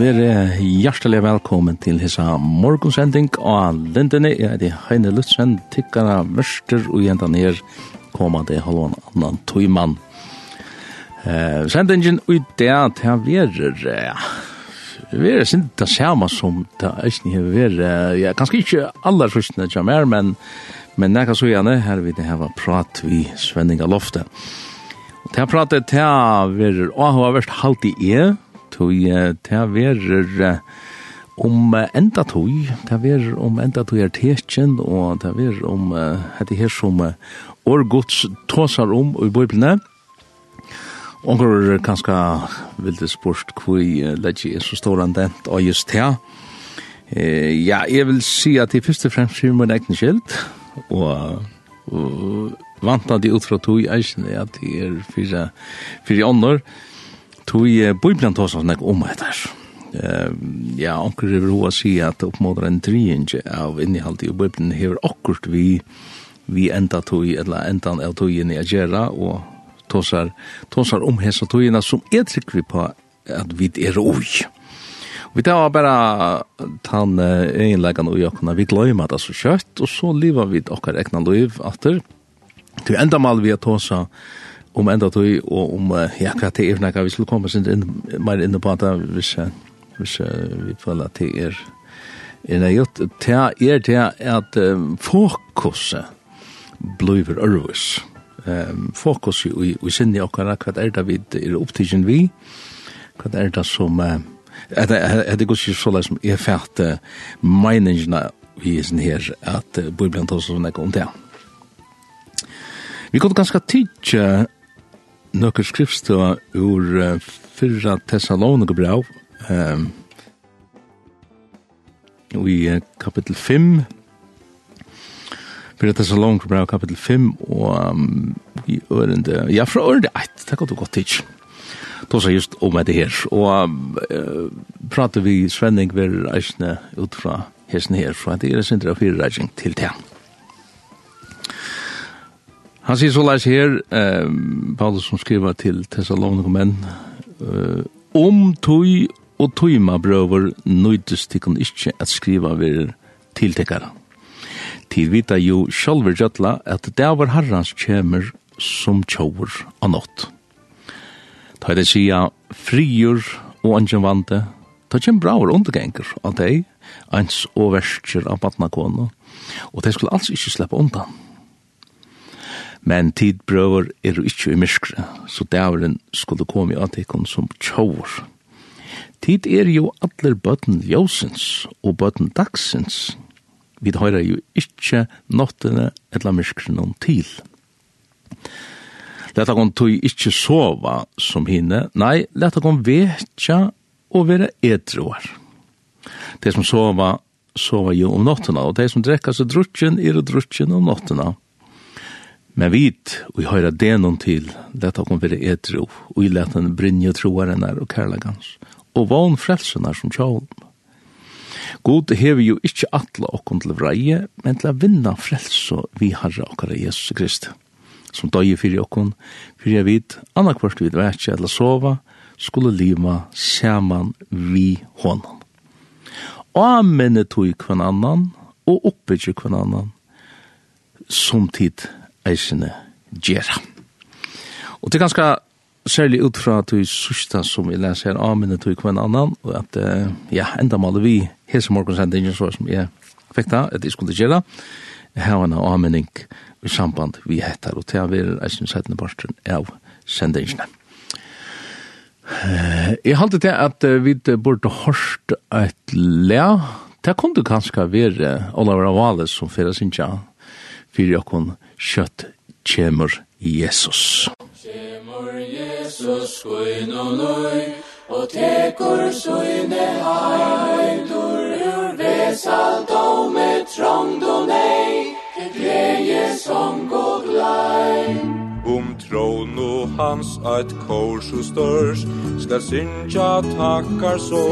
er hjertelig velkommen til hessa morgonsending og Lindene. er det Heine Lutzen, tykkara mørster og jenta ned koma det annan tøymann. Eh, sendingen ut det at jeg verer, ja, verer sin det samme som det eisne er uh, Ja, kanskje ikke aller fristende som er, men, men nekka så gjerne her vil det heva prat vi Svenninga loftet. Det har pratet til vi verer, og har vært halvt i er, tog, ta verer om enda tog, ta verer om enda tog er tekjen, og ta verer om hetti her som guds tosar om i bøyblene. Ongur kanska vil spurt spørst hvor er så stor an dent og just det. Ja, jeg vil si at jeg først og fremst fyrir mun egen skilt, og vant at jeg ut fra tog eisen er at jeg er fyrir fyrir ånder, tog Bibelen tar sånn om etter. Uh, ja, anker vil hoa si at oppmåter en triinje av innehalt i Bibelen hever akkurat vi vi enda tog, eller enda av togene jeg gjerra, og tosar, tosar om hesa togene som er trykker vi på at vi er oi. Vi tar bara tan egenleggan og jokkona, vi gløyma det så kjøtt, og så liva vi okkar egna liv atter. Til enda mal vi er tosa om enda tog, og om, ja, hva det er for nekka, vi skulle komme sin inn, mer inne på det, hvis, hvis vi føler at det er, er det gjort det er det at um, fokuset blir ørvis. Um, fokus i, i sinne okkara, hva er det vi er opptidgen vi, hva er det som, uh, er det går ikke så som er fært uh, meningene vi er sin her, at uh, Bibelen tar oss om det. Vi kunne ganske tidsje nokkur skriftstøva ur uh, fyrra Thessalonika brev um, i uh, kapittel 5 fyrra Thessalonika brev kapittel 5 og um, i ørende ja, fra ørende 1, det går du godt tids Då sa just om det her, og uh, prater vi Svenning ver eisne ut fra hesten her, så det er sindra fyrir reising til det. Han sier så leis her, eh, Paulus som skriver til Thessalonikomen, eh, om tøy og tøyma brøver nøydes tikkun ikkje at skriva vir tiltekkara. Til vita jo sjálfur jötla at det var herrans kjemer som tjóur av nått. Ta det sia frigjur og angen vante, ta kjem braver undergengur av deg, ans og verskjer av badnakonu, og det skulle alls ikkje sleppa undan men tid brøver er jo ikke i myskre, så dæveren skulle komme i antikken som tjauer. Tid er jo atler bøtten ljósens og bøtten dagsens. Vi høyrer jo ikke nottene eller myskre noen til. Leta kon tog ikkje sova som hinne, nei, leta kon vetja og vera edroar. De som sova, sova jo om nottena, og de som drekka seg drutjen, er drutjen om nottena. Men vit, og vi høyra denon til, dette kom vire etro, og i leta den brinje troarenar og kærlegans, og vann frelsenar som tjål. God hever jo ikkje atle okkon til vreie, men til å vinna frelse vi harra okkara Jesus Krist, som døye fyrir okkon, fyrir jeg vit, anna kvart vid vekje eller sova, skulle lima saman vi honom. Amen tog kvann annan, og oppbyggje kvann annan, som tid eisene gjerra. Og det er ganske særlig ut fra at vi sørste som vi leser her av minne til hver annan, og at uh, ja, enda maler vi hese morgensendingen så som jeg fikk da, at jeg skulle gjøre, her en avmenning i samband vi hettar, og til å være eisen settende parten av sendingene. Uh, jeg halte til at uh, vi burde hørst et lea, det kunne kanskje være Oliver Avales som fyrir sinja fyrir jokkon kjøtt kjemur Jesus. Kjemur Jesus, skoin og nøy, og tekur søyne heidur, ur vesalt og med trångd og nei, et greie som går glei om tron og hans eit kors og størs skal synja takkar så.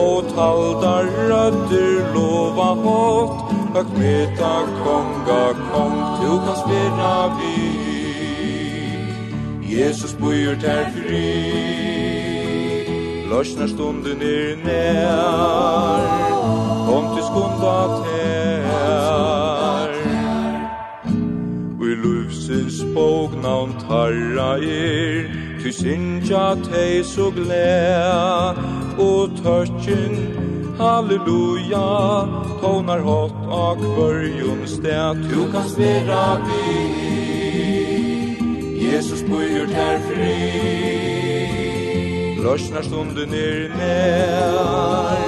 Og taldar rødder lova hått høgt meta konga kom du kan spira vi Jesus bujur ter fri Løsnar stunden er nær. Kom til skunda til Bibels bóknavn tarra er, ty sinja tei så glea, og tørkjen, halleluja, tonar hot og kvørjun sted, Tu kan spira vi, Jesus bøyur ter fri, løsnar stunden er nær,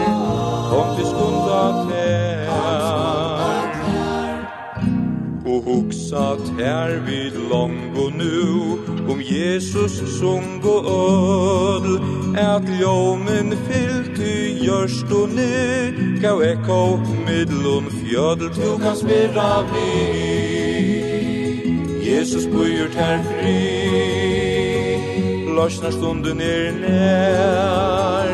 kom til skunda ter, og hugsat her vid longo nu Om Jesus sung og ödl At ljomen fyllt i görst og ny Gau eko midlon fjödl Du kan spira vi Jesus bojur ter fri Lorsnar stunden er nær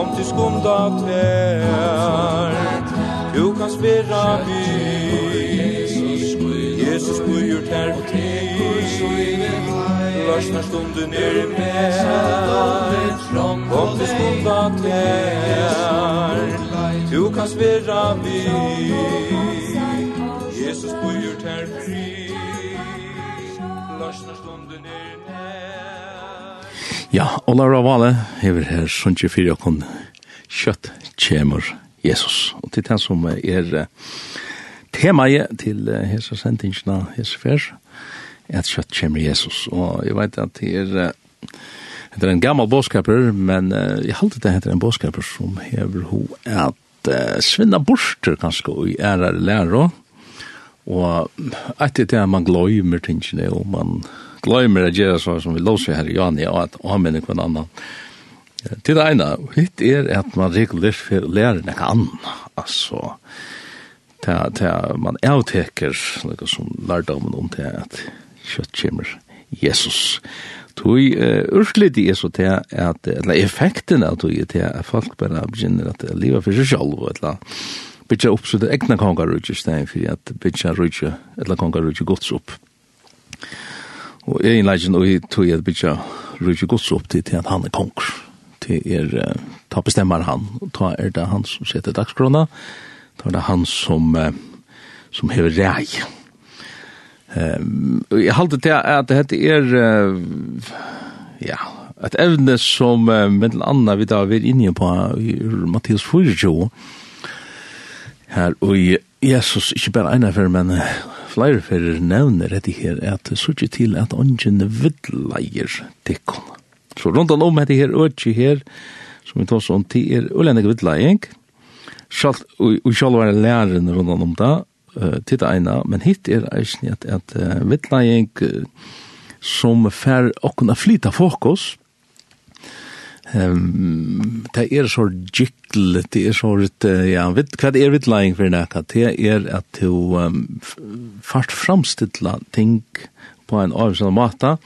Om til skumda tær. Du kan spira vi Jesus bujur ter og til Larsna stunden er med Om til skunda ter. Tu kan svera vi Jesus bujur ter fri Larsna stunden er med Ja, Ola Ravale hever her sunnje fyrir okon kjøtt kjemur Jesus. Og til den som er temaet til hese sendingsna hese før, at kjøtt kommer Jesus. Og jeg vet at det er, det er en gammal båskaper, men jeg halte det heter en båskaper som hever ho at svinna borster kanskje i ærer lærer, og etter det man gløymer tingene, og man gløymer å gjøre så som vi låser her i Jani, og at amen hver annan. Til det ene, hitt er at man regulert for å lære noe altså, ta ta man avteker liksom som lærdomen om det at kjøtt kommer Jesus. Tui urslit er så til at eller effekten av tui til at folk bara begynner at leva for seg sjálv og etla bytja opp så det egna kongar rujtje stein for at bytja rujtje etla kongar rujtje gods opp og jeg legend og tui at bytja rujtje gods opp til at han er kongar til er ta bestemmer han og ta er det han som setter dagskrona Da er det han som, som hever rei. Um, jeg halte til at dette er, uh, ja, et evne som uh, med mellom andre vi da er inne på i Mattias 4, her, og Jesus, ikke bare ene for, men flere for nevner dette her, at det ikke til at ånden vidleier tikkene. Så rundt om dette her, øke her, som vi tar sånn, til er ulike vidleier, ikke? Sjalt og sjalt var læreren rundt om det, til det ene, men hit er eisen at, at uh, vittnæging som fer åkken å flyta fokus, um, det er så gykkle, det er så, ja, vet, hva er vittnæging for det? Det er at du um, fart framstilla ting på en avgjørende måte,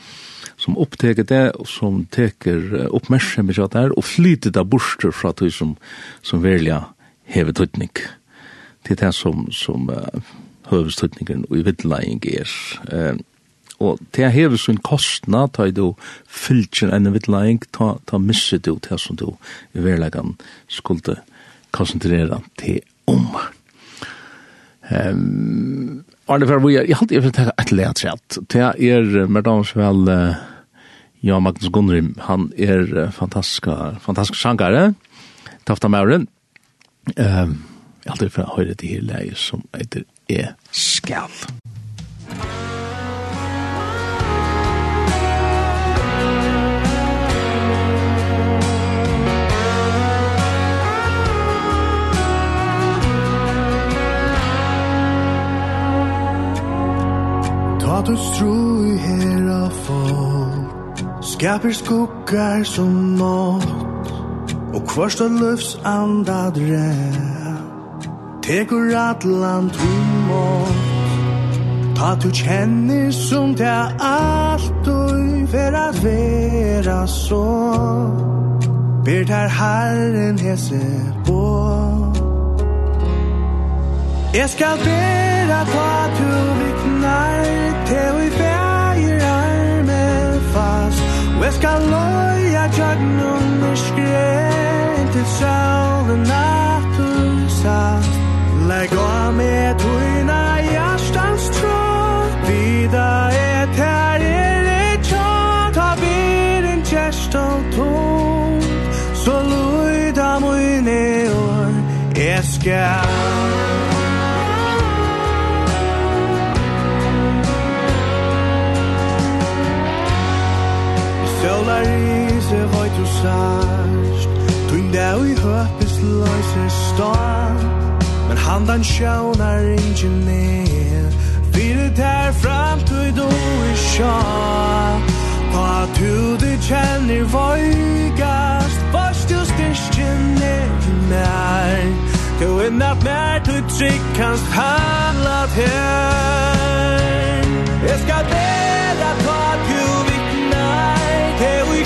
som oppteker det, og som teker oppmerksomhet av det her, og flyter det bort fra det som, som velger hever tøytning. Det er det som, som uh, høvestøytningen og i vidtlegging er. Uh, og det hever sin kostna, ta du fylltjen enn vidtlegging, ta, ta misse du det som du i verleggen skulle konsentrera til om. Um, Arne Fervoyer, jeg halte jeg vil ta et leat rett. Det er, med dagens vel, uh, Ja, Magnus Gunnrim, han er fantastisk, fantastisk sjankare, tafta mauren, Um, jeg alltid fra høyre til hele leie som heter E. Skal. Ta du stru i hera fall Skaper skuggar som nått Kvarsta løfts andadre Tekur atlan tumot Ta tu kjenner som te alt og Fer at vera så Ber ter herren hese på Jeg skal bera ta tu viknar Te vi feir arme fast. Og jeg skal loja tjagnum og skrev til sjálven natu sast Legg av med tuina hjertans tro Vida et her er et tjat Av er en kjerstal tom Så luida mine år Jeg skal stan Men han den sjånar ingen ner. Fyre det fram till du i sjå Ta tu du kjenner vojgast Vars du styrstjen ned när. Du er natt mer du trygg kanst handlat här. Jeg skal dela på tu du vittnar Det är vi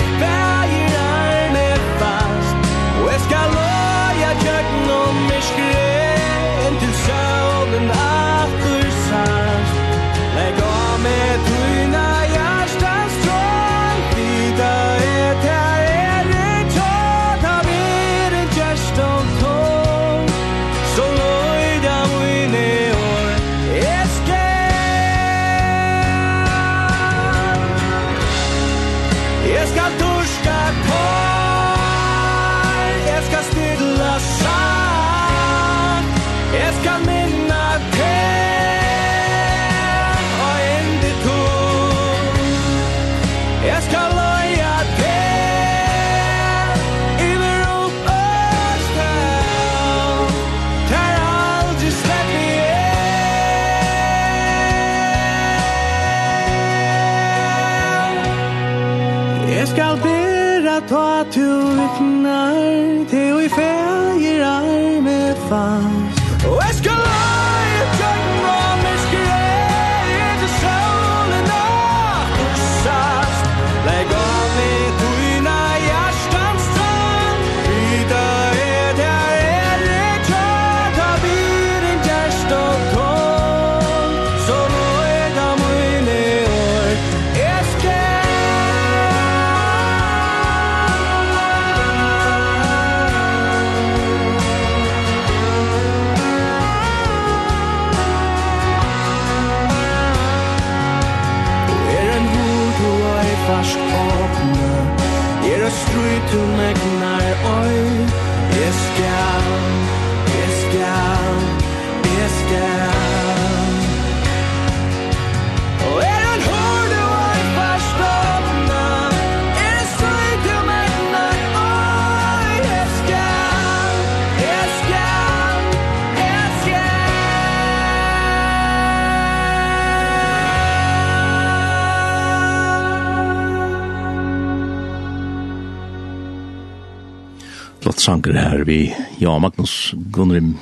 sanger her vi, ja, Magnus Gunnrim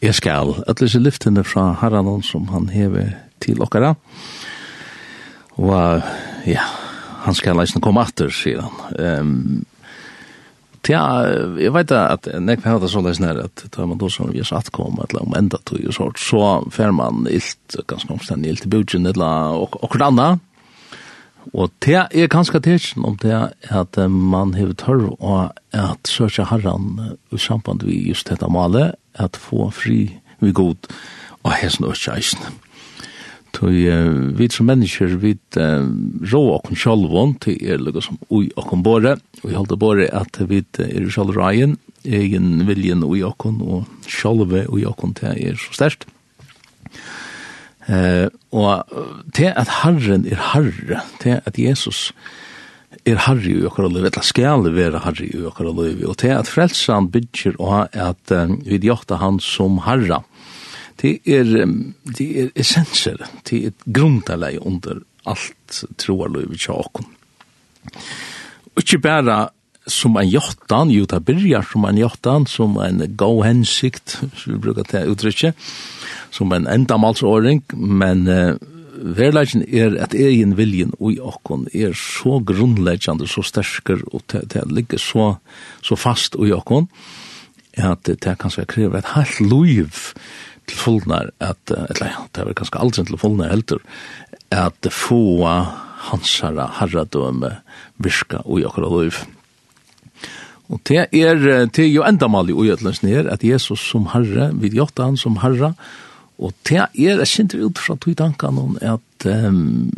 Eskal, ætlese lyftene fra Haranon som han hever til okkara. Og ja, han skal leisen komme atter, sier han. Um, Ja, jeg vet at nek vi hadde så leis nær at da man då som vi satt kom eller om enda tog og sånt, så fer man ilt, ganske omstendig ilt i budgen eller okkur anna, Og det er ganske tidsen om det at man har tørr og at søkja herran i samband vi just dette malet, at få fri vi god og hesten og kjeisen. Tøy vi som mennesker, vi rå okken sjalvån til er lukka som ui okken båre, og vi holder båre at vi er sjalv reien, egen viljen ui okken og sjalve ui okken til er så sterkt. Eh, Og til at Herren er Herre, til at Jesus er Herre i okkar liv, eller skal være Herre i okkar liv, og til at frelsan bygger og at um, vi djokta han som Herre, det er, det er essenser, det er grunderleg under alt troarlivet tja Og Ikke bare som en jottan, jo det byrjar som en jottan, som en god hensikt, som vi brukar til uttrykket, som en endamalsåring, men uh, verleggen er at egen viljen ui okkon er så grunnleggjande, så stersker, og det, ligger så, så fast ui okkon, at det kan skal kreve et halvt liv til fullnar, at, eller ja, det er kanskje aldri til fullnar heldur, at få hansara herradøme virka ui okkar liv. Mm Og det er, det er jo endamal i ugjøtlens nir, at Jesus som herre, vi gjotta han som herre, og det er, jeg kjente ut fra tog tankan om at, um,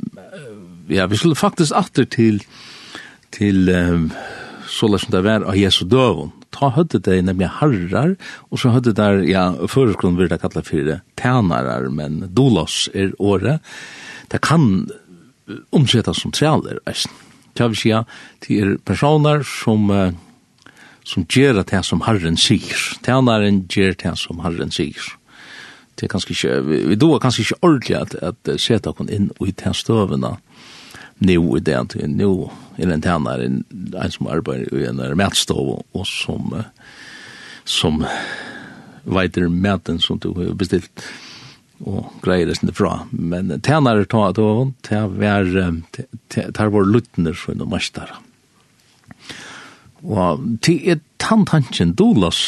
ja, vi skulle faktisk atter til, til um, så lær som det var av Jesu døvun. Ta høyde det nemlig herrar, og så høyde det, ja, føreskron vil det kalla for tænarar, men dolos er året. Det kan omsettas som trealer, eisen. Det vil si det er personer som uh, som gjør det som Herren sier. Tjeneren gjør det som Herren sier. Det er kanskje ikke, vi, vi er kanskje ikke ordentlig at, at seta kon inn i tjenstøvene nå i det, at nå er en tjener en, en som arbeider i en matstov og som, som vet er maten som du har bestilt og greier det sinne fra. Men tjener er tar det, det var, det var luttner for noen mestere. Og til er tantanchen dolas,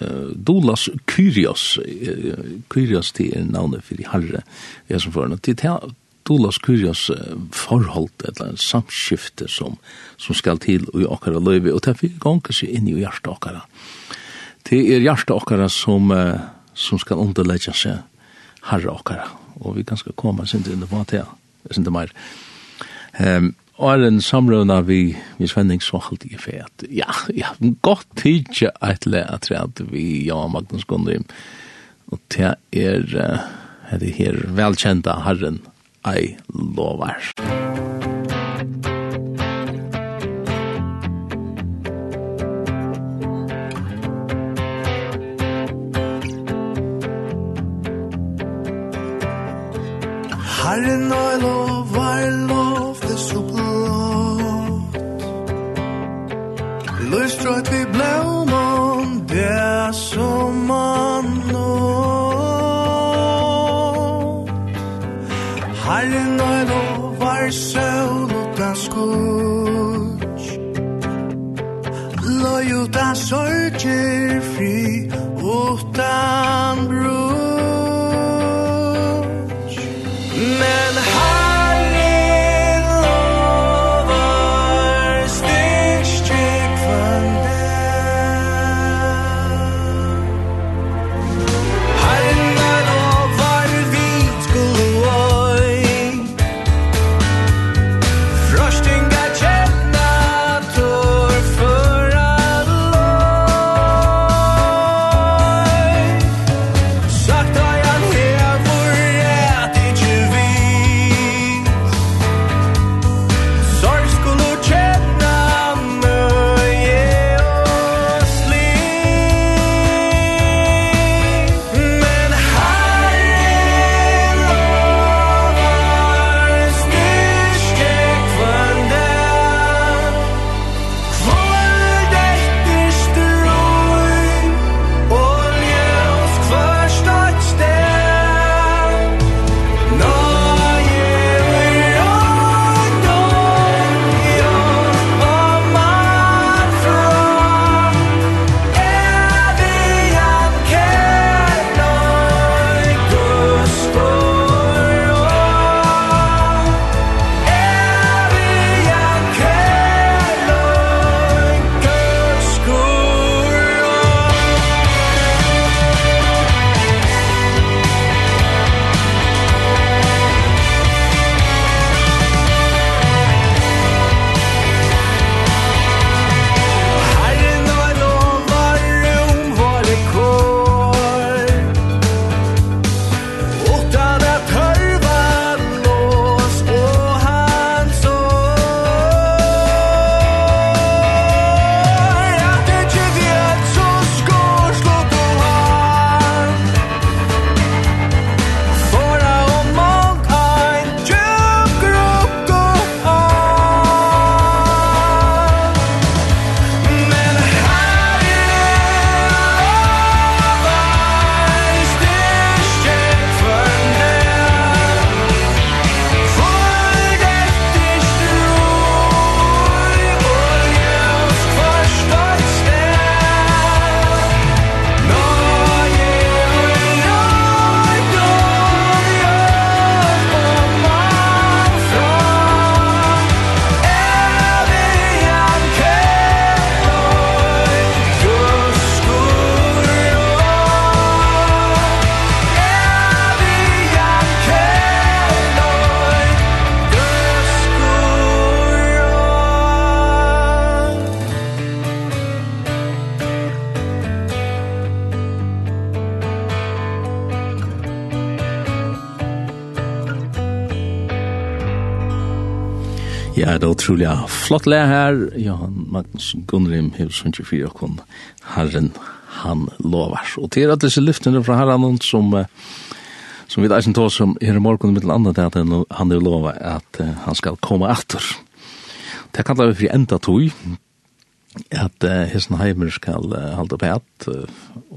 uh, dolas kyrios, uh, kyrios til er navnet for fyrir herre, jeg som forhånd, til er dolas kyrios uh, forhold, eller samskifte som, som skal til i okkara løyve, og til fyrir gonger seg inn i hjertet okkara. Det er hjertet okkara som, uh, som skal underlegge seg herre okkara, og vi kan skal komme sin til det var til, sin til meir. Um, Åren samrøvna vi, vi svenning så halt i fet. Ja, ja, godt tidje at lea at vi, ja, Magnus Gunnheim. Og det er, det her velkjenta herren, ei lovar. Musik Det er utrolig flott le her. Johan Magnus Gunnrim, Hilsen 24, kun Herren, han lovar. Og til at disse lyftene fra Herren som, som vi eisen tås som her i morgen mittel andre, at han er lova at han skal komme etter. Det kallar vi for enda tog, at uh, hesten heimer skal uh, halde på et, uh,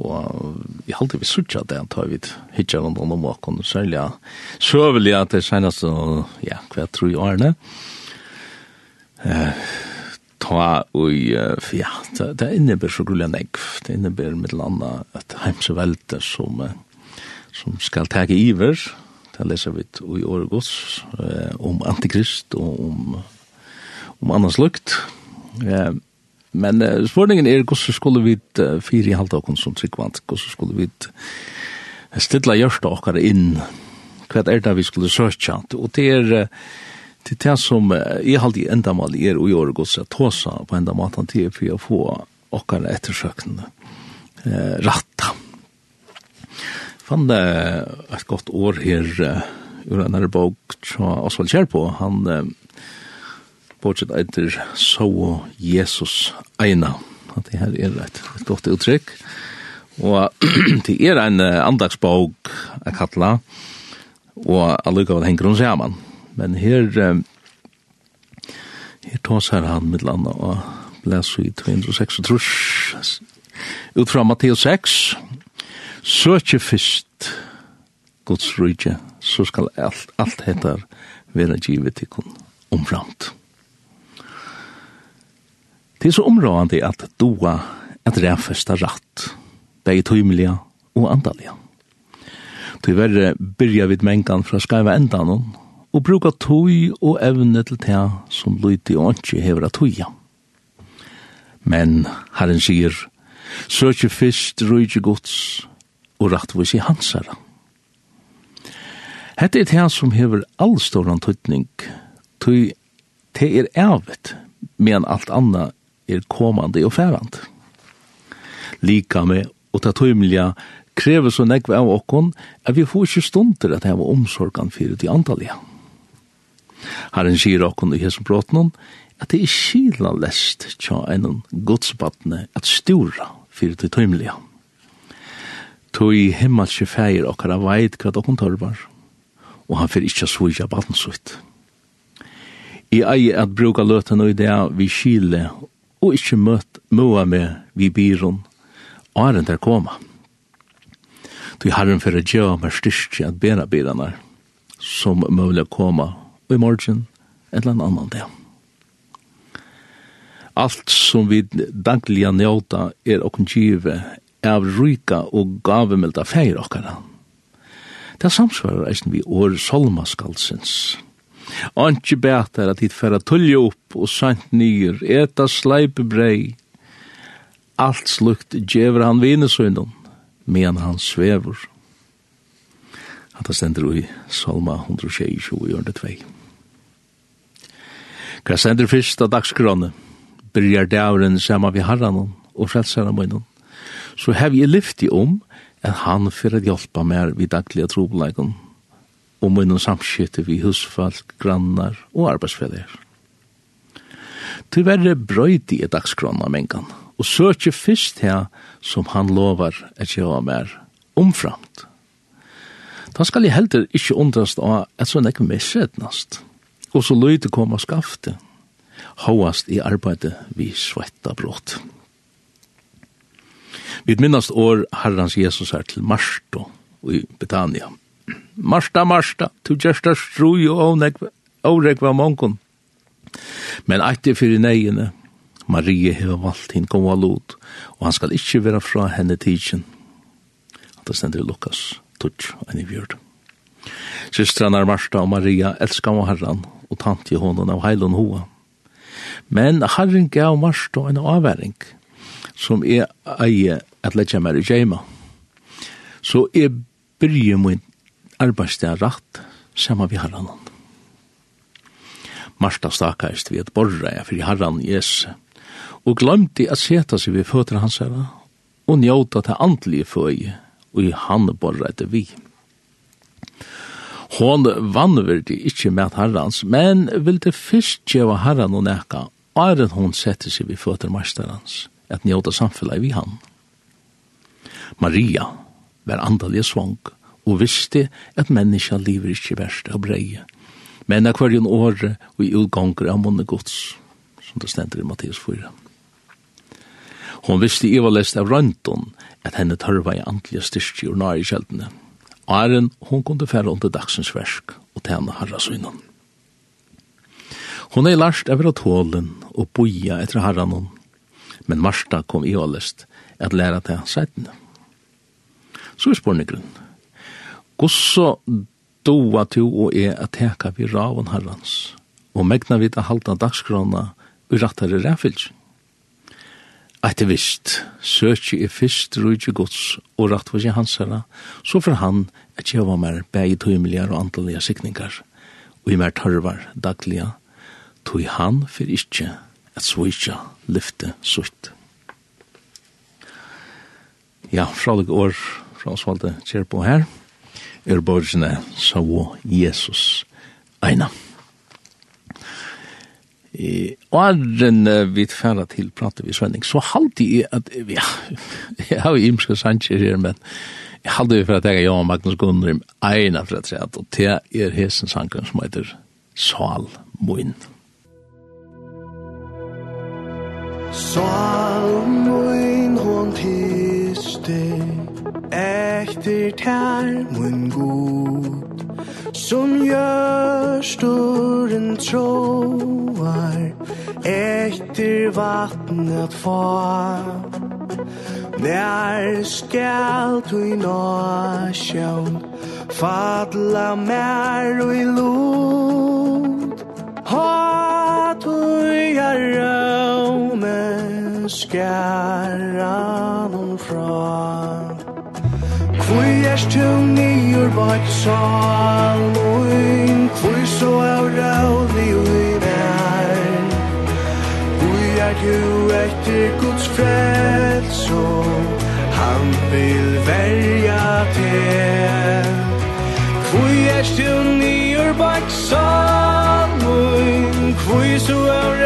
og vi halde vi sutja det, at vi hitja rundt om åkken, særlig søvelig at det seneste, ja, hva jeg tror i årene, uh, eh, ta ui, ja, det, det innebär så grulja negv, det innebär med landa at heimsevelde som, som skal tege iver, det leser vi i Åregås, eh, om antikrist og om, om annars lukt. Eh, men eh, spørningen er hvordan skulle vi uh, fire i halvt åkken som tryggvant, hvordan skulle vi stilla hjørsta okkar inn, hva er det vi skulle søkja, og det er, uh, til det som jeg har alltid enda mal er og gjør gods at tåsa på enda matan til for å få okkar ettersøkende eh, ratta. Fann det et godt år her ur en her bok fra Osvald Kjærpå. Han eh, bortsett etter så Jesus eina. At det her er et, et godt uttrykk. Og det er en andagsbok jeg kattla og allukka hva det henger om seg Men her, her tås her han med landa og blæs i 206 trus. Ut fra Matteus 6, søkje fyrst Guds rydje, så skal alt, alt hettar vera givet til kun omframt. Det er så områdende at doa et ræfesta ratt, begge tøymelige og andalige. Tyverre byrja vid mengan fra skaiva endan og bruka tøy og evne til det som lyti og ikke hever at tøya. Men Herren sier, søkje fyrst rujtje gods og rattvis i hansara. Hette er det som hever allstoran tøytning, tøy det er evet, men alt anna er komande og færand. Lika med og ta tøymilja krever så nekve av okkon at vi får ikke stunder at heva omsorgan fyrir de andalige. Herren sier okken i hesson brotten at det er kila lest tja enn godsbattne at stura fyrir til tøymelige. Tøy himmelske feir okkara veit hva dokken tørvar, og han fyrir ikkje svoja batten. I eie at bruka løten og idea vi kile og ikkje møt møa med vi byrån, åren der koma. Tøy herren fyrir djø meg styrstje at bera byrana, som møvla koma i morgen eller en annan dag. Alt som vi dagliga njóta er okkur kjive av ryka og gavemelda feir okkara. Det samsvarar eisen vi år solmaskalsins. Anki betar at hit færa tullja opp og sant nyr, eta sleipe brei. Alt slukt djever han vinesøyndon, men han svever. Hatta stendur i Salma 122, 2. Hva sender fyrst av dagskrone, byrjar dævren saman vi harran og frelsaren munnen, så hev jeg lyfti om at han fyrir at hjelpa mer vi daglige trobeleikon og munnen samskittet vi husfalk, grannar og arbeidsfeller. Tyverre brøyti i dagskrona mengan, og søkje fyrst her som han lovar at gjeva mer omframt. Da skal jeg heller ikkje undrast av at sånn ekki missetnast og så løyde kom og skafte, Håast i arbeidet vi svetta brått. Vi minnast år Herrans Jesus her til Marsto i Betania. Marsta, Marsta, tu gjersta strui og åregva mongon. Men eitir fyrir neiene, Marie hever valgt hinn goma lot, og han skal ikkje vera fra henne tidsin. Det stender i Lukas, tutsch, enn i fjord. Systrarna Marsta og Maria elskar og herran, og tant i hånden av heilon hoa. Men herren gav Marstå en avværing som er eie at letja meg i djeima. Så jeg byrje min arbeidsdag rett sammen vi herren. Marsta stakast vi et borre fyrir herren Jesu og glemte at seta seg ved føtter hans herre og njóta til andelige føye og i han borra etter vi. Musik Hon vannverdi ikkje med herrans, men vilde fyrst gjeva herran og neka, æren hon sette seg vi føtter mesterans, at njóta samfellag vi han. Maria var andalig svang, og visste at menneska lever ikkje verst av breie, men er hverjon åre og i utganger av munne gods, som det stender i Matteus 4. Hon visste i var lest av røntun at henne tørva i antlige styrstjur nær i kjeldene, Aren, hon kunde færa under dagsens versk og tæna harra synan. Hon er larst over at tålen og boia etter harranon, men Marsta kom i ålest at læra til sætene. Så er spørnegrunn. Gosso doa tu og er at teka vi ravon harrans, og megna vi til halda dagskrona i rattare ræfylsen aktivist, søkje i fyrst rujtje gods og rett for seg hansara, så for han at jeg var mer bæg i og antallige sikningar, og i mer tørvar daglige, tøy han for ikkje at svojtja lyfte sutt. Ja, fralig år fra Osvalde Kjerpo her, er borgene sa Jesus eina. Eh, åren vi færa til prater vi Svenning, så halte jeg at, ja, jeg har jo imske sanger her, men jeg halte vi for at jeg og Magnus Gunnrim eina for at jeg og det er hesen sanger som heter Sval Moin. Sval Moin hon tiste, ekter tær mun god, Som gjør storen troar Etter vattnet far. Nær skal du i nasjon Fadla mer og i lot. Ha du i arraume Skæran hon fra. Fui er stjum niur bak saluin Fui so av rauli ui vær Fui er tu etter Guds frelso Han vil verja til Fui er stjum niur bak saluin Fui so av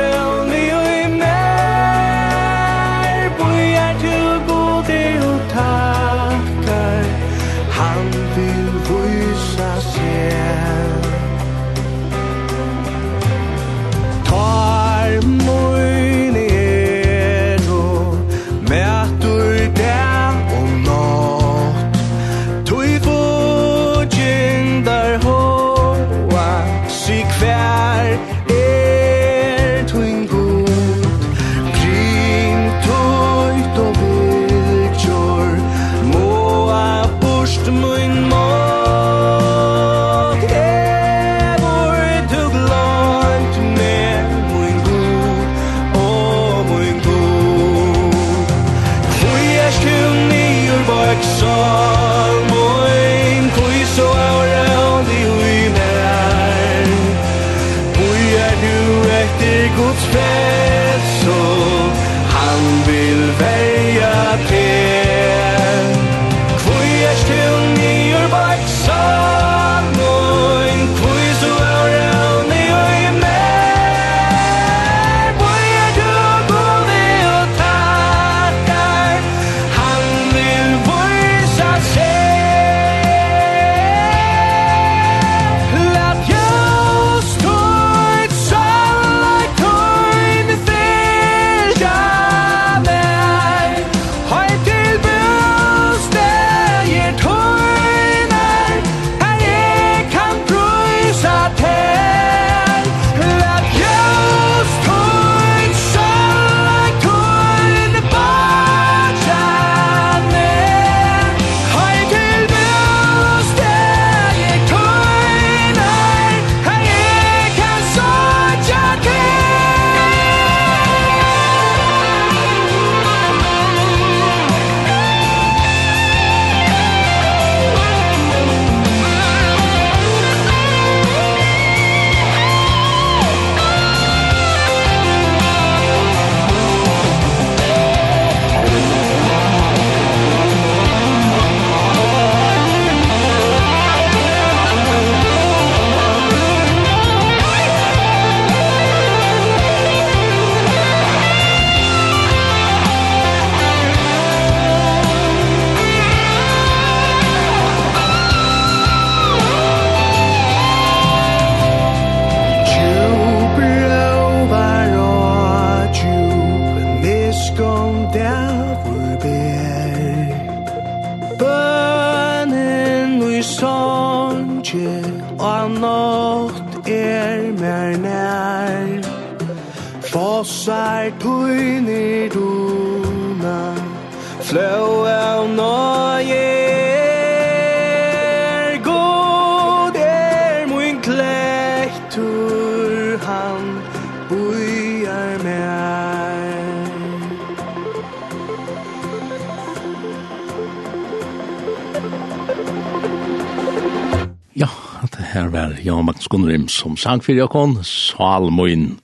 som sang for Jakon, Salmoin.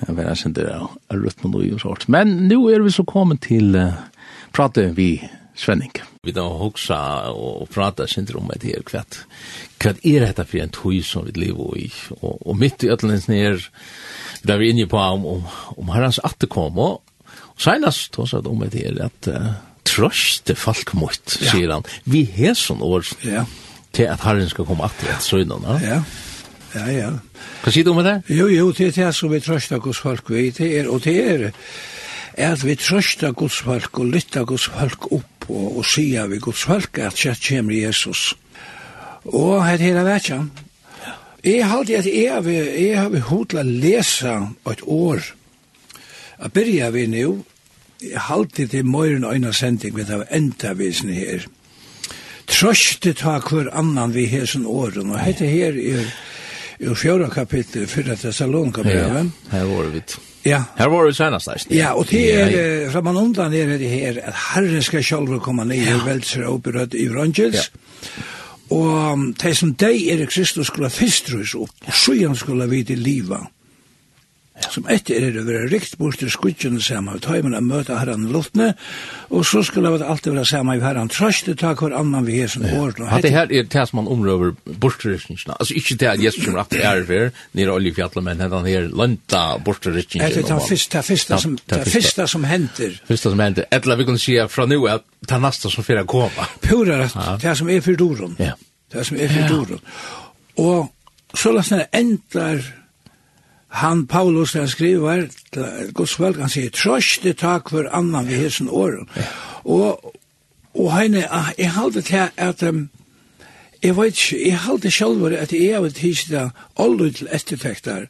Jeg vet ikke om det er rytmen og sånt. Men nå er vi så kommet til uh, prate vi Svenning. Vi da hoksa og prata sindrom om et her kvett. Hva er dette for en tøy som vi lever i? Og, og midt i ødelens nere, da vi er inne på om, om, om herrens atterkom, og, og senast hos at om et her, at uh, trøste folk mot, sier han. Vi har sånn år ja. til at herren skal komme atter et søgnene. Ja. Ja, ja. Hva sier du om det? Jo, jo, det er det som vi trøster hos folk, vi, det er, og det er, at vi trøster hos folk og lytter hos folk opp og, og sier vi hos folk at kjett kommer Jesus. Og her er det vært, ja. Jeg har alltid at jeg, jeg har behov til å lese et år. Jeg begynner vi nå, jeg har alltid til morgen og øyne sending, vi tar enda visen her. Trøste ta hver annan vi hesen åren, og dette her er i fjorda kapittel fyrra Thessalonka brevet. Ja, här var vi. Ja. Her var vi senast der. Ja, och det är fra man undan er det her, at Herren skal själv komma ned ja. och og upp i Evangeliet. Ja. um, det som dig är Kristus skulle först opp, og så han skulle vi till liva som etter er det være rikt bort til skudgjene sammen og ta imen å møte herren luftene, og så skulle det alltid være sammen i herren trøste, ta hver annan vi er som år. Ja, det her er det som man omrøver bortrykningene, altså ikke det at Jesus kommer at det er for, nere oljefjallet, men den her lønta bortrykningene. Det er det første som, det som henter. Første som henter, etter vi kan si fra nu at det er neste som fyrir koma. Pura rett, det som er for doron. Ja. Det som er for doron. Og så lasten endar han Paulus den skriver Guds folk han sier trøste tak for annan vi hesen åren og og henne jeg halde til at um, jeg vet ikke jeg halte selv at jeg har tids det alle til ettertekter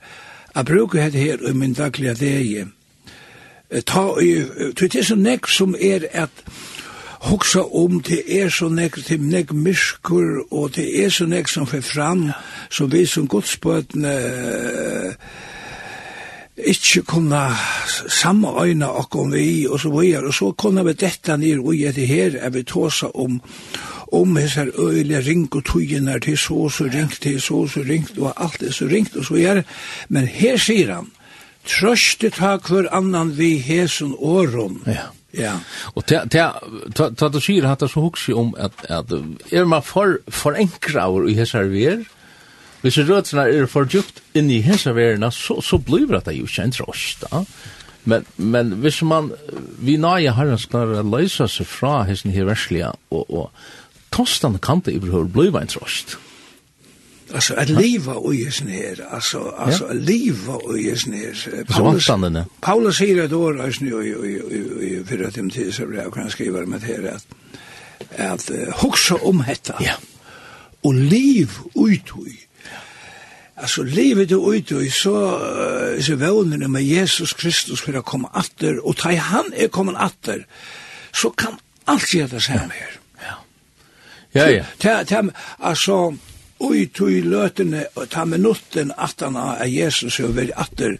jeg bruker dette her i min daglige deg. ta det er så nekk som er at hugsa om det er så nek til nek myskur og det er så nek som fer fram så vi som godsbøtne ikke kunne samøyne om vi, og så videre, og så kunne vi dette ned og gjøre det her, er vi tåse om, om hans her øyelige ring og tøyene til så og så ringt, til så og så ringt, og alt er så ringt, og så videre. Men her sier han, trøste tak hver annan vi hesen åren. Ja. Ja. Og ta ta ta du sier hatta så hugsi om at at er man for forenkra og i hesar ver, Hvis røtene er for djupt inn i hesaverene, så, så blir det jo ikke en da. Men, men hvis man, vi nøye herren skal løse seg fra hesten her verslige, og, og tostene kan det i behøver bli en trost. Alltså att leva och ges ner, alltså alltså att leva och ges ner. Paulus Paulus säger då alltså nu i i förra timmet så blev kan skriva med det att att huxa om detta. Ja. Och liv ut i, Alltså livet du ut och så så vånen med Jesus Kristus för att komma åter och ta han är kommen åter så kan allt göra det så här. Ja. Ja ja. Ta ta alltså ui tui løtene, og ta minutten attan av Jesus og veri atter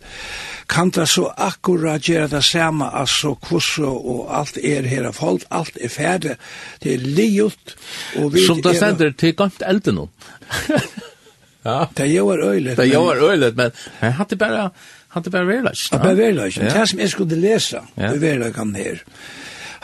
kan ta så akkurat gjøre det samme altså kvosso og alt er her av folk alt er ferdig det er liot og vi som det stender til gant elden nå Ja. Det gör öjligt. Det gör öjligt, men jag hade bara hade bara velat. Ja, bara velat. Det som jeg skulle läsa, det velat kan här.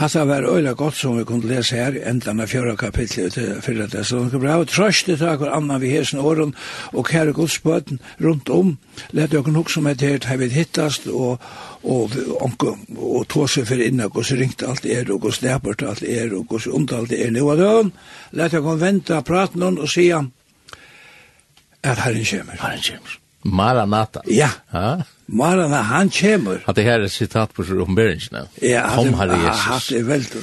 Hatt det var øyla godt som vi kunne lese her, enda med fjøra kapitlet til fyrra det. Så dere bra, trøst det takk og annan vi hesen åren, og kære godsbøten rundt om, lette dere nok som et her, hei vi hittast, og og og, og tåse for inna og så ringte alt er og så snæpert alt er og så ondt alt er nu og da let jeg kom vente praten og sier at Herren kommer. Herren kommer. Maranata. Ja. Ja. Maranata, han kommer. At det her er sitat på omberingen. Ja, kom, herre Jesus. Ja, det er veldig.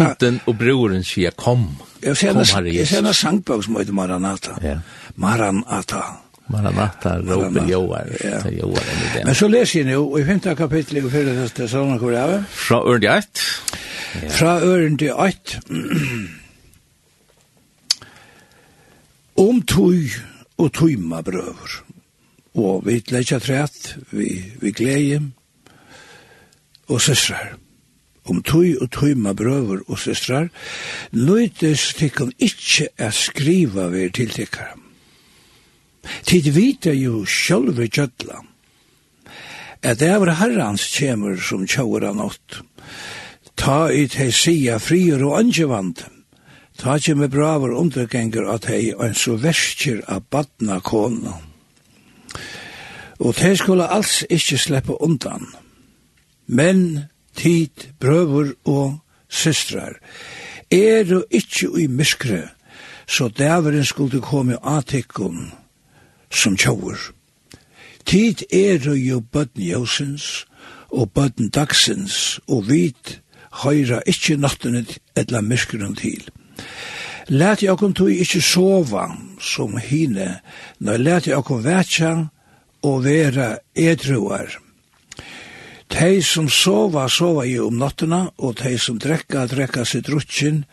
Anten og broren sier, kom. Jeg ser kom, herre Jesus. Jeg ser en sangbøk som heter Maranata. Ja. Maranata. Maranata, råper Joar. Ja. Joar Men så leser jeg nå, i 5. kapittel i til sånne hvor er? Fra øren til 8. Ja. Fra øren til 8. Om tog og tøyma brøver. Og vi leggja trætt, vi, vi gleie, og søsrar. Om tøy og tøyma brøver og søsrar, nøytes tikkum ikkje er skriva vi til tikkara. Tid vita jo sjølve gjødla, at det er herrans kjemur som kjauran nått, ta i hei sia frier og angevand, Ta kjem braver undergenger at hei og en så verskir av badna kona. Og te skulle alls ikkje sleppa undan. Men tid, brøver og systrar er og ikkje i myskre, så dæveren skulle komme atikkon som tjauer. Tid er jo bøtten jøsens og bøtten dagsens, og vit høyra ikkje nattene etla myskren til. Læt jeg okkom tog ikkje sova som hine, når læt jeg okkom vetja og vera edruar. Tei som sova, sova jo om nattena, og tei som drekka, drekka seg drutsin,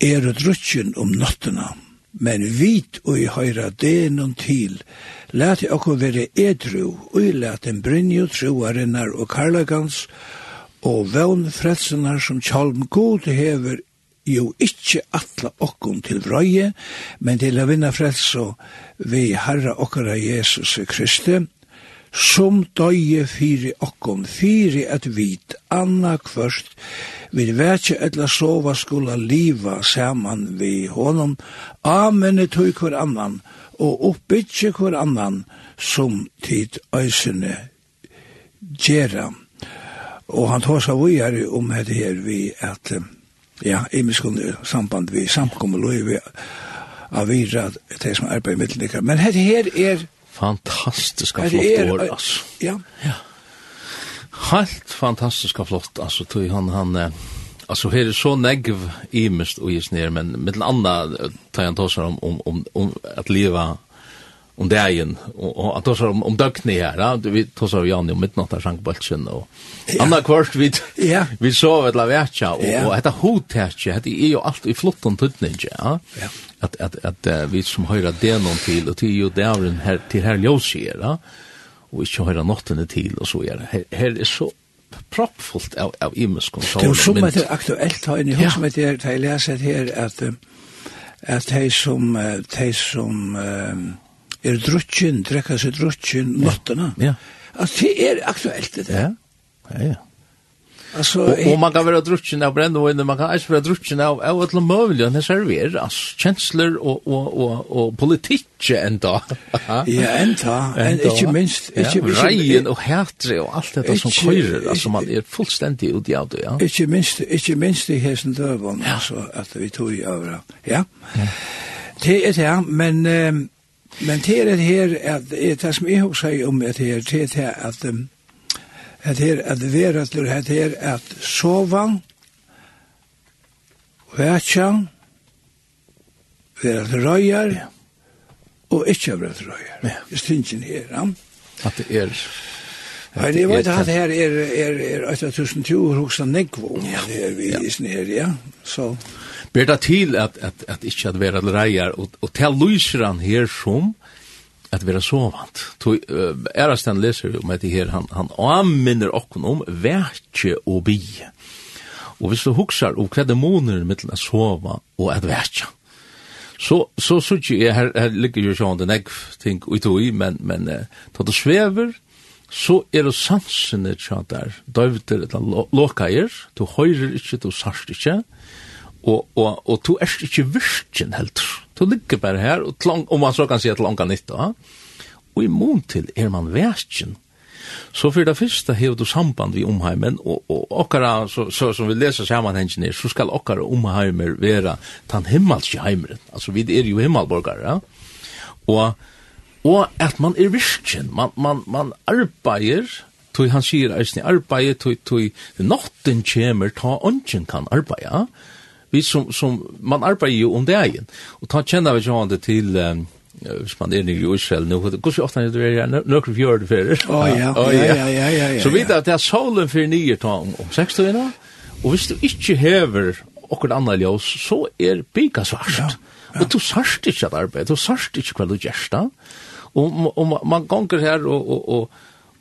er drutsin om nattena. Men vit og i høyra denon til, læt jeg okkom vera edru, og i læt en brinjo troarinnar og karlagans, og vevn frelsenar som tjalm god hever jo ikkje atla okkum til vrøye, men til å vinna frelse vi Herra okkara Jesus Kristi, som døye fyri okkom, fyri at vit anna kvørst, vi vekje etla sova skola liva saman vi honom, amene tøy hver annan, og oppbytje hver annan, som tid øysene gjerra. Og han tåsa vi om hette her vi at ja, imiskunne samband vi samkommer løyve av vira det som arbeid i middelnikar. Men dette her er... Fantastiska flott er, år, altså. Ja. ja. Helt fantastiska flott, altså, tog han, han, alltså här är så negv imist och just ner men med en annan tar jag tosar om om om om att leva om dagen och att tosa om om dökne här ja. Vi tosa Jan om midnatt där sank bolchen och andra kvart vi ja. vi så vet la värcha och och detta hotärche hade är ju allt i flottan tutning ja. Att att att vi som höra det någon till och till ju den här till här ljusera ja. Och inte höra natten till och så är det här är så proppfullt av av imenskontrollen. Det är så mycket aktuellt här i hus med det jag läser här att att de som de som er drutjen, drekka seg drutjen, nottena. Ja. Altså, det er aktuelt det der. Ja, ja, ja. Alltså, och, og man kan være drutjen av bränd man kan ikke være drutjen av av et ett mulig, och det server altså, kjensler og, og, og, og politikk enda. ja, enda, En enda. ikke minst inte minst rejen och härtre och allt det som körer altså, man er fullstendig ut i av det, ja. Ikke minst ikke minst i hästen døven, ja. altså, at vi tog i över. Ja. Det er det men Men det er det her, at det som jeg har om det her, det er at at her, at vera til at her, at sova, vetja, være til røyar, og ikke være til røyer. Ja. Det stinsen her, ja. At det er... Men jeg vet at her er, er, er 8200 hoksa nekvo, ja. det er vi i snir, ja. Så... So, ber det til at, at, at ikke at være reier, og, og til lyser han her som at være sovant. Tog, uh, Erasten leser jo med det her, han, han anminner okken om vekje og bi. Og hvis du huksar om hva dæmoner mittel er sova og at vekje, så så så jeg her, her ligger jo sånn den egg ting ut i men men uh, då det svever, så er det sansen der, där eller lo, lokajer du høyrer ikke, du sörst inte og, og, og du er ikke virkjen helt. Du ligger bare her, og, tlang, om man så kan si at langa nytta. Og i mån til er man virkjen. Så for det første har du samband vi omheimen, og, og okkara, så, så, som vi leser sammanhengen her, så skal okkara omheimer være tan himmelske heimeren. Altså, vi er jo himmelborgare, ja? Og, og at man er virkjen, man, man, man arbeider, tog han sier eisen i arbeid, tog, tog, natten kommer, ta ånden kan arbeide, ja? vi som, som man arbeider jo om dagen. Og ta kjenner vi ju til, um, hvis man er nere i Israel nå, hvor så ofte er det er nøkker fjord fyrir. Å ja, ja, ja, ja, ja. Så vidt at det er solen for nye ta om, om seks tøyna, og hvis du ikke hever okkur anna ljós, så er bika svart. Ja, Og du sørst ikke at arbeid, du sørst ikke hva du gjerst da. Og, og man gonger her og, og, og,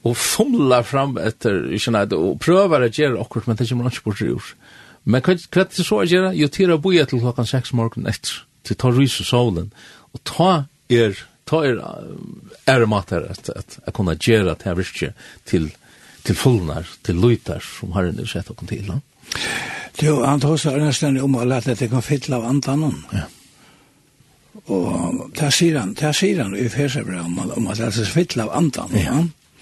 og fumlar fram etter, ikke nei, og prøver å gjøre okkur, men det kommer ikke bort i jorda. Men hva er det så å gjøre? Jo, til tira boja til klokkan seks morgen etter, til ta rys og solen, og ta er, ta er er mat her at, at jeg kunne gjøre det her virke til, til fullnar, til løytar som har en sett okkur til. Jo, han tog seg nesten om å lete at det kan fylla av antanen. Ja. Og det sier han, det sier han i fersebra om, om at det er fylle av antanen. Ja.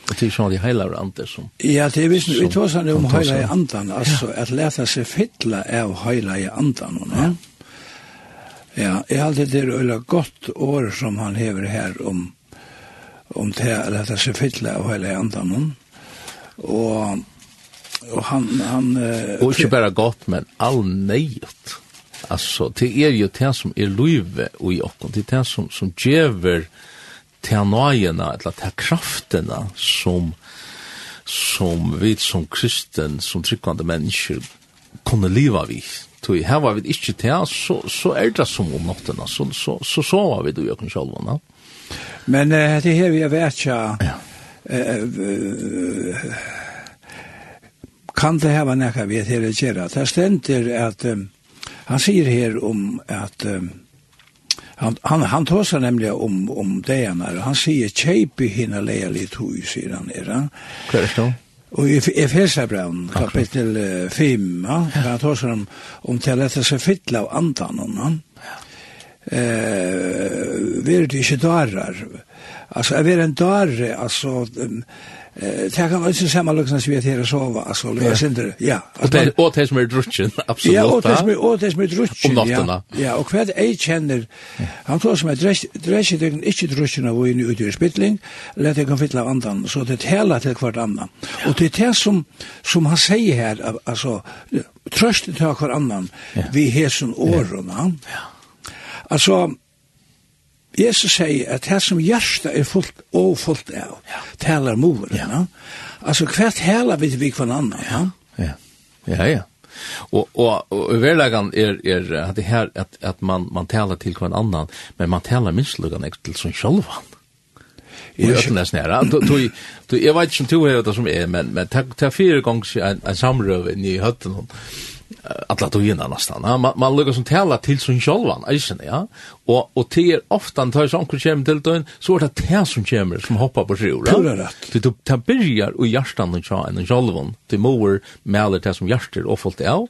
Det är sån hela ante som. Ja, det är visst vi tar sån om hela andan alltså att läta sig fylla av hela andan och ja. Ja, jag har det där gott år som han hever här om om det att läta sig fylla av hela andan och och han han och inte bara gott men all nejt. Alltså det är ju det som är löve och i och det är det som som ger til nøyene, eller til kraftene som, som vi som kristen, som tryggvande mennesker, kunne leva vi. Tui, her var vi ikke til, så, så er det som om nattene, så, så, så, så var vi du i ikke selv. Men uh, det her vi har vært, ja, uh, kan det her være nekka vi til å gjøre. Det stender at, um, han sier her om at um, Han han han tar seg nemlig om om det han er. han sier chepe hina leia litt hui sier han er. Hva er det. Klart Og i Efesierbrevet kapittel 5, ja, han tar seg om om til till att seg fytle av andan om han. Eh, vi er det ikke darar. Altså, är vi en darre, alltså det kan vara samme lukkene som vi er til heter sova alltså det är inte ja Og det och det som er drutchen absolutt. ja og det som er och det som är drutchen ja. ja och kvad ei känner han tror som er drutch drutch det är inte drutchen av en ute spittling lätt jag kan fylla av andan så det hela til hvert annan Og det er det som som han säger här altså, trøst til hver annan vi hesen årene, ja. Alltså Jesus sier at det som hjertet er fullt og fullt av, ja. taler mor. Ja. No? Altså, taler vi til vi hver annan. Ja, ja, ja. ja. Og, og, og överlägan er, er at det her, at, at man, man taler til hver annan, men man taler minstlugan ikke til som sjolvan. I det nära. Jeg vet ikke om du har det som är, men men det er fire ganger en samrøv i høtten alla togina nästan. Ja? Man, man lukkar som tala til sin sjolvan, eisen, ja. Og, og det er ofta en tøys omkring kjem til døgn, så er det det som kjemmer som hoppar på sjur. Pura rett. Det, det byrjar og hjertan og tja enn sjolvan, det mor maler det som hjerter og fullt av.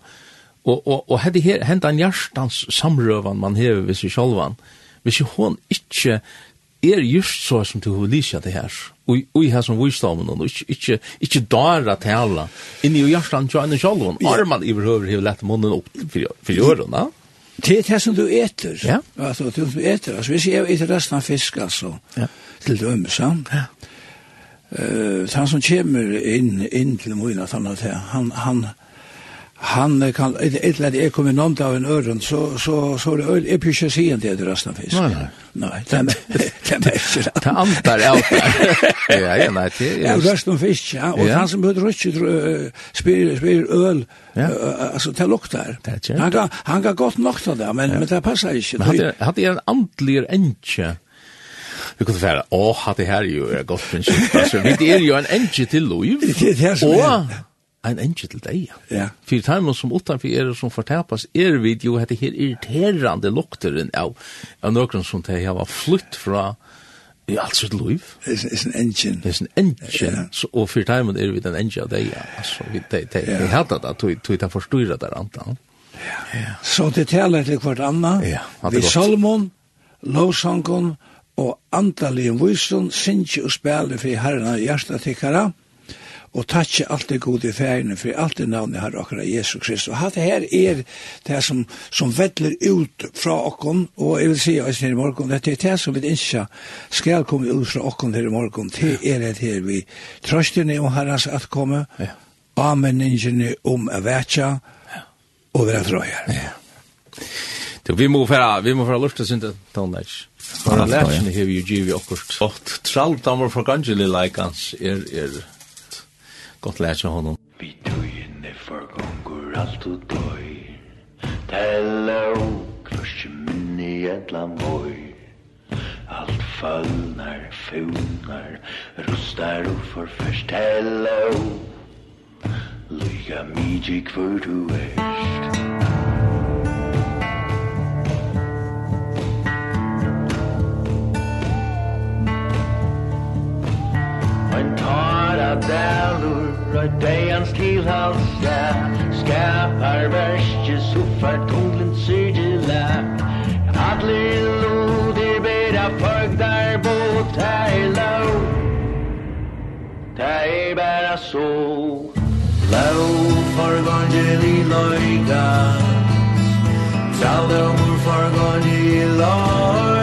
Og, og, og hette her, henta en hjertans samrøvan man hever vid sin sjolvan, hvis hon ikkje er just så som du har lyst det her. Og i her som visdomen, og ikke, ikke, ikke dara tala, inni og hjertan jo enn sjalvun, arman i behøver hever lett munnen opp for ja. Det er det som du eter. Ja. Altså, det du eter. Altså, hvis jeg eter resten av fisk, altså, ja. til dømsa, ja. Uh, han som kommer inn, inn til Moina, han, han, han, han kan ett läge är kommer någon av en öron så så så det öl är pysch sig inte det resten fisk. Nej nej. Nej, det kan det inte. Det antar jag. Ja, ja, nej, det är resten fisk, ja, och han som behöver rycka spyr spyr öl alltså det luktar. Han kan han kan gott nokta där men men det passar inte. Hade hade en andlig enche vi kunne fære, åh, det her jo er godt prinsipp. Altså, vi er jo en enche til lov. Det er det som er en enkje til deg. Ja. For timen som utanfor er som fortapas, er vi jo at det her irriterande lukteren av, av noen som de har flytt fra i alt sitt liv. Det er en enkje. Det er en enkje. Ja. Og for timen er vi den enkje av deg. Altså, vi de, de, de hadde det, tog det forstyrret der antan. Ja. Så det taler til hvert anna. Ja, det er vi Salmon, lovsangon og antallige vysen, sinje og spille for herrena hjertetikkere. Ja og takkje alt det gode i færene, for alt det navnet har akkurat Jesus Kristus. Og hatt her er det som, som vedler ut fra okkon, og jeg vil si oss her i morgen, det er det som vi ikke skal komme ut fra okkon her i morgen, det er det her vi trøstene om herrens at komme, ja. ameningene om å vekja, og være trøyer. Ja. Du, vi må færa, vi må færa lort til syndet, Tonleitj. For a lærkene hever jo givet okkurt. Og tralt, han var for ganske like hans, er, er, Godt lært seg honom. Vi trøyne for gongur alt og døy Tella og kvørste minni etla møy Alt fallnar, funar, rustar og forførst Tella og Lyga midi kvør du erst Ein tar av dælur Deans til ja Skapar verskje Suffar tunglen syrgila Adlir lodir Bera fagdar bo her lau Det er bæra så. Lau for i loiga Traldom for i loiga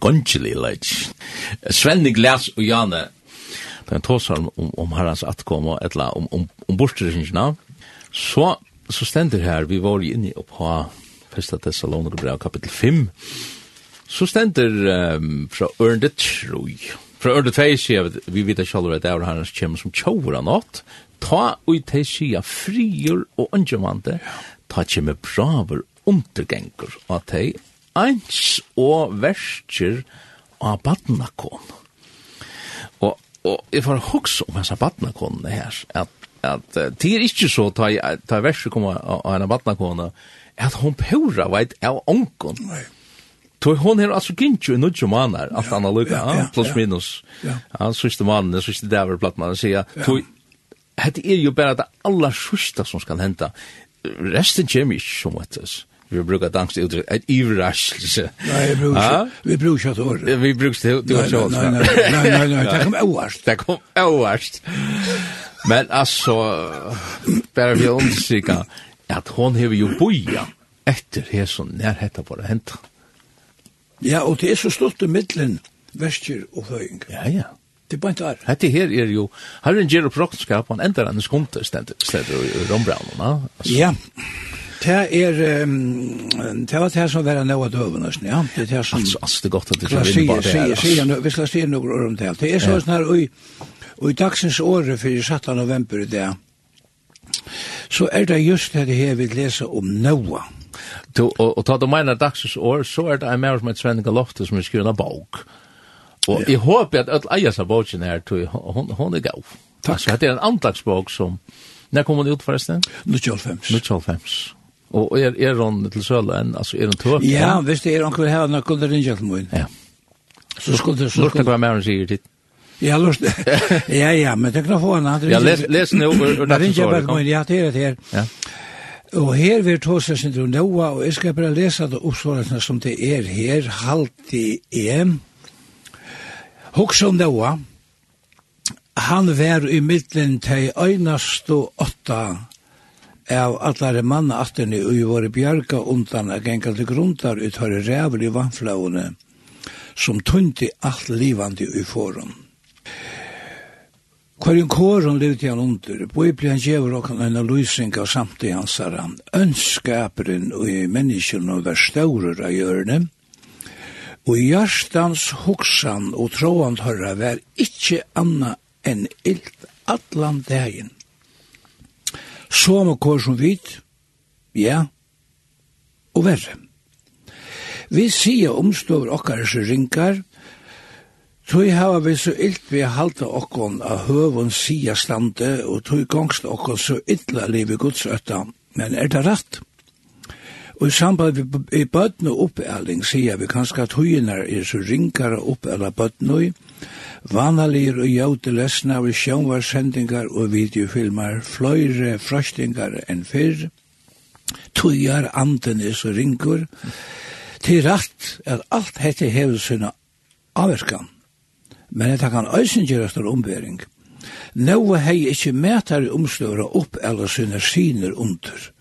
gongelig, like. Svenning glas og Jane, da han tåsar om, om herrens atkom og etla, om, om, om bortstyrkingsna, så, så stender her, vi var inne på Festa Thessaloner brev kapitel 5, så stender um, fra Ørnde Troi, fra Ørnde Tvei sier vi vet at allerede det er herrens kjem som tjovra nått, ta ui tei sia frier og undjevande, ta kjem braver undergengur av tei eins og verskir av badnakon. Og, og jeg får hugsa om hans badnakon her, at, at det er ikke så ta, ta verskir kommer av henne badnakon, at hon pura veit av onkon. Nei. Tog hon her altså gintju i nudjo manar, alt anna lukka, ja, ja, plus minus. Ja. Ja, siste mannen, siste platt mann sier, ja. tog, hette er jo bare det aller sista som skal henta. Resten kommer ikke som ettes vi brukar dansk utryck ett överraskelse. Nej, vi brukar vi brukar det. Vi brukar det du har så. Nej, nej, nej, nej, det kom överst. Det kom överst. Men alltså bara vi undersöka att hon har ju boja efter här så när detta bara hänt. Ja, och det är så stort i mitten väster och höjning. Ja, ja. Det er bare ikke her. Hette her er jo, her er en gjeroproktskap, han ender hennes kontor stedet i Rombraunen, altså. Ja, Det er um, det var det som var noe av døvene, ja. Det er det som... Altså, altså, det er godt at du får inn bare det her. Sier, sier, vi skal si noe om det. Det er sånn her, og i dagsens året for 17. november i det, så er det just det her vi leser om Noah. Du, og, og ta du mener dagsens år, så er det en mer som et Svenning Lofte som er skrivet av bok. Og jeg håper at alle eier seg boken her, hun, hun er gav. Takk. Altså, det er en andagsbok som... Når kom hun ut forresten? 1925. 1925. Og er, er hon til søla enn, altså er hon tøp? Ja, hvis det er hon vil ha noe kunde rinja til min. Ja. Så skulle det... Lurte hva mer hon sier dit? Ja, lust. ja, ja, men det kan få en annen. Ja, les, les nu. Rinja bare min, ja, det er det her. Ja. Og her vil tåse sin til Noa, og jeg skal bare lese det oppsvarende som det er her, halvtid er. Hoksa om Noa, han var i middelen til øynast og åtta av allare manna atterne og våre bjarga undan a genga til grundar ut høyre rævel i vannflaune som tunti alt livandi i forum. Kvarjen kåren levde han under, bøybli han gjever okkan en lysing av samtid hansara, ønskaperen og i menneskene og verstaurer av hjørne, og hjertans hoksan og troand hørra var ikkje anna enn ilt allan dagen som og kår som vit, ja, og verre. Vi sier omstøver okkar som rinkar, Tui hava vi så illt vi halda okkon a høvun sia stande, og tui gongst okkon så illa livi gudsøtta, men er det rett? Og i samband med i bøtten og oppealing sier vi kanskje at høyenar er så ringare oppeala bøtten og vanalir og jaute lesna av sjónvarsendingar og videofilmer, fløyre frøstingar enn fyrr, tøyar anden er så ringur, til rett at alt hette hever sinna avverkan, men det kan øysen gjøres av ombering. Nåa hei ikkje mætare omstøvra opp eller sinne syner under,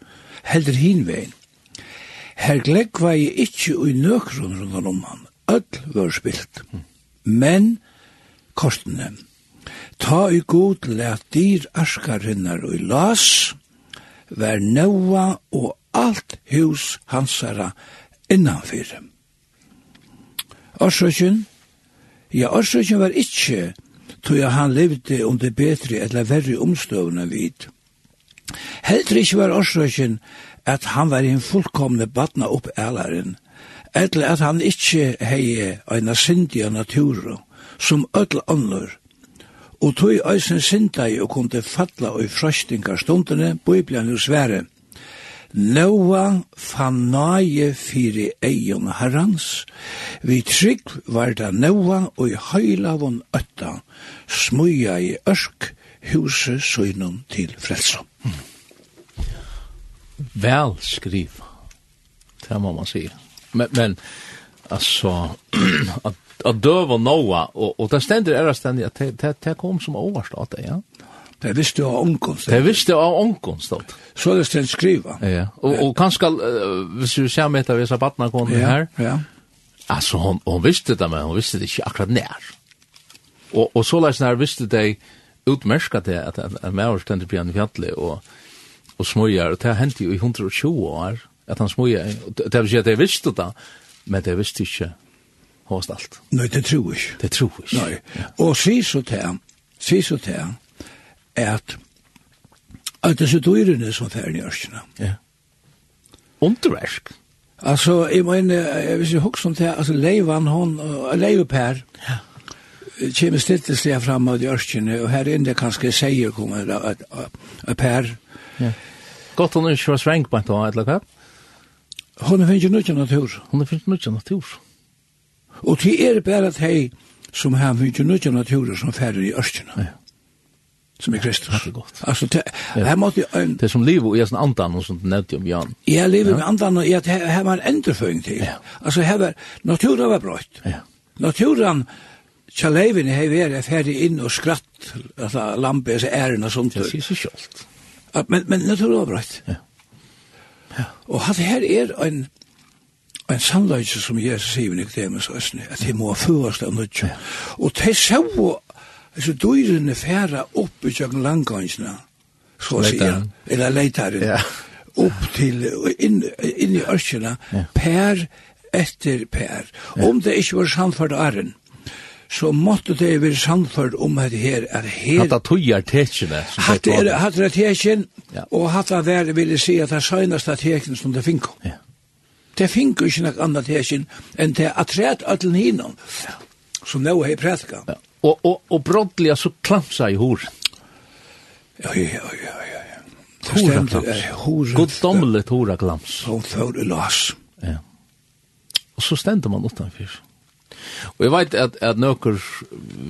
heller hinvein. Her glegg var jeg ikke i nøkron rundt om han. Øll var spilt. Men kortene. Ta i god let dyr askarinnar og las, vær nøva og alt hus hansara innanfyr. Årsøkjen, ja, årsøkjen var ikkje tog han levde under betri eller verri omstøvende vid. Heldur ikkje var årsøkjen at han var en fullkomne badna opp ælaren, eller at han ikkje hei eina sindia natura, som öll annor, og tog eisen sindai og kunde falla og frøstingar stundene, bøyblian jo svære. Noa fanaje fyri eion herrans, vi trygg var da noa og i høylavon ötta, smuja i ørsk, huset søgnon til frelsom. Mm vel skriva. Det må man si. Men, men altså, at, at døv og Noa och og det stender är det ständigt att det det kom som överstat ja. Det visste av omkomst. Det visste jag omkomst. Så det ständigt skriva. Ja. Och och kanske hvis du ser med att vi så barna kom här. Ja. altså, hon hon visste det men hon visste det ikke akkurat när. Och och så läs när visste det utmärska det att en at, ständigt blir en fjallig och og smujar, og det hendte jo i 120 år, at han smujar, det vil si at jeg visste det, men det visste ikke hos alt. Nei, det tror jeg. ikke. Det tror jeg. ikke. Nei, og si så til, si så til, at at det er dyrene som fer i ørkene. Ja. Underversk. Altså, jeg mener, hvis jeg husker om det, altså, leivan hon, Leivupær, ja kommer seg fram av de ørkene, og her inne kanskje seier kommer at per Ja. Gott hon ikke var svengt på en tog, eller hva? Hon finnes ikke nødvendig natur. Hon finnes ikke nødvendig natur. Og til er bare at hei som har finnes ikke nødvendig natur som færre i Østjena. Ja. Som er Kristus. Det er godt. Altså, det, her måtte jeg... det er som liv og jeg er andan og sånt nevnt om Jan. Jeg lever med andan og jeg har en endreføring til. Ja. Altså, her var, naturen var brøtt. Ja. Naturen, tja leivene, her var ferdig inn og skratt, altså, lampe, altså, æren og sånt. Det sier så kjølt. Men, men det er overrett. Ja. ja. Og hatt her er en, en sannleggelse som Jesus sier i Nikodemus og Østene, at de må førast av nødt. Og de så, altså, dyrene færa opp i kjøkken langgangsene, så å si, eller leitaren, ja. opp til, inn, inn i ørkjene, ja. per etter per. Ja. Om det ikke var samført æren, så måtte det være samført om at her er her... Hatta tøyer tekene. det er, hatta er tekene, ja. og hatt hatta vær vil jeg si at det er søgneste tekene som det finner. Ja. Det finner ikke noe annet tekene enn det at rett øtlen hinnom, som nå er i prætka. Ja. Og, og, og brottelig så klamsa i hår. Ja, ja, ja, ja. Hora klams. God domlet hora klams. Og tør las. Ja. Og så stendte man utanfyr. Og jeg vet at, at nøkker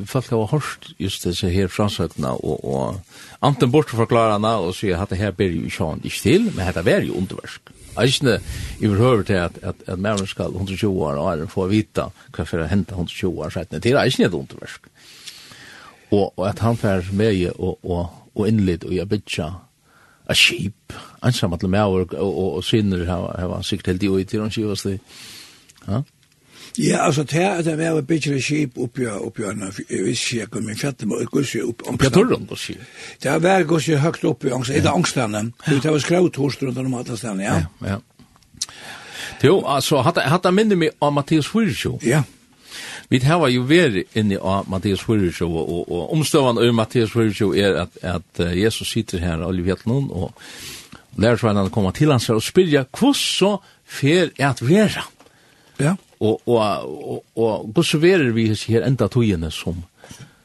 folk har hørt just disse her fransøkene, og, og anten bort bortforklarene og sier at det her ber jo ikke han ikke til, men dette er jo underversk. Jeg er ikke i overhøver til at, at, at Mæren skal 120 år og er få vite hva for å hente 120 år siden. Det er ikke et underversk. Og, og at han fer med og, og, og innlitt og jeg bytja a skip, ansam at le og, og, og, og sinner hava, hava sikkert helt i og i til han skivast det. Ja? Ja, altså, det er det var bedre skip oppi oppi anna, jeg vet ikke, jeg kom i fjatt med gussi oppi angstene. Oppi torren, du sier? Det var gussi høgt oppi angstene, det angstene, det var skraut hos rundt om hatt angstene, ja. Ja, ja. Jo, altså, hatt jeg minner meg av Mattias Fyrsjo. Ja. Vi har jo vært inne av Mattias Fyrsjo, og, og og omstøvann av Mattias Fyrsjo er at, at Jesus sitter her, og vet noen, og lærer seg han kommer til hans her og spyrja, hvordan så fer er at være? Ja og, og, og, og hvordan verer vi her enda togene som,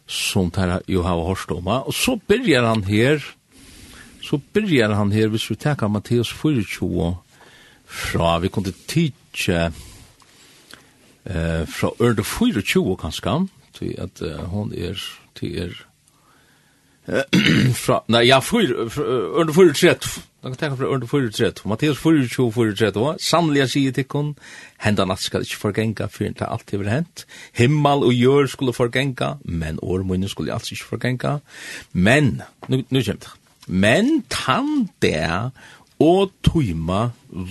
som tar jo hava hørst om. Og så byrjar han her, så byrjar han her, hvis vi tenker Matteus 24 fra, vi kunne teach eh, fra Ørde 24 kanskje, til at uh, hon er, til er, fra, nei, ja, 4, Ørde 24, Da kan tenka fra Ørne 4.30, Mattias 4.20, 4.30, sannelig jeg sier til tikkun, henda natt skal ikke forgenga, for det alt hever hent. Himmel og jør skulle forgenga, men årmunnen skulle altså ikke forgenga. Men, nu, nu kjem det, men tann det og tøyma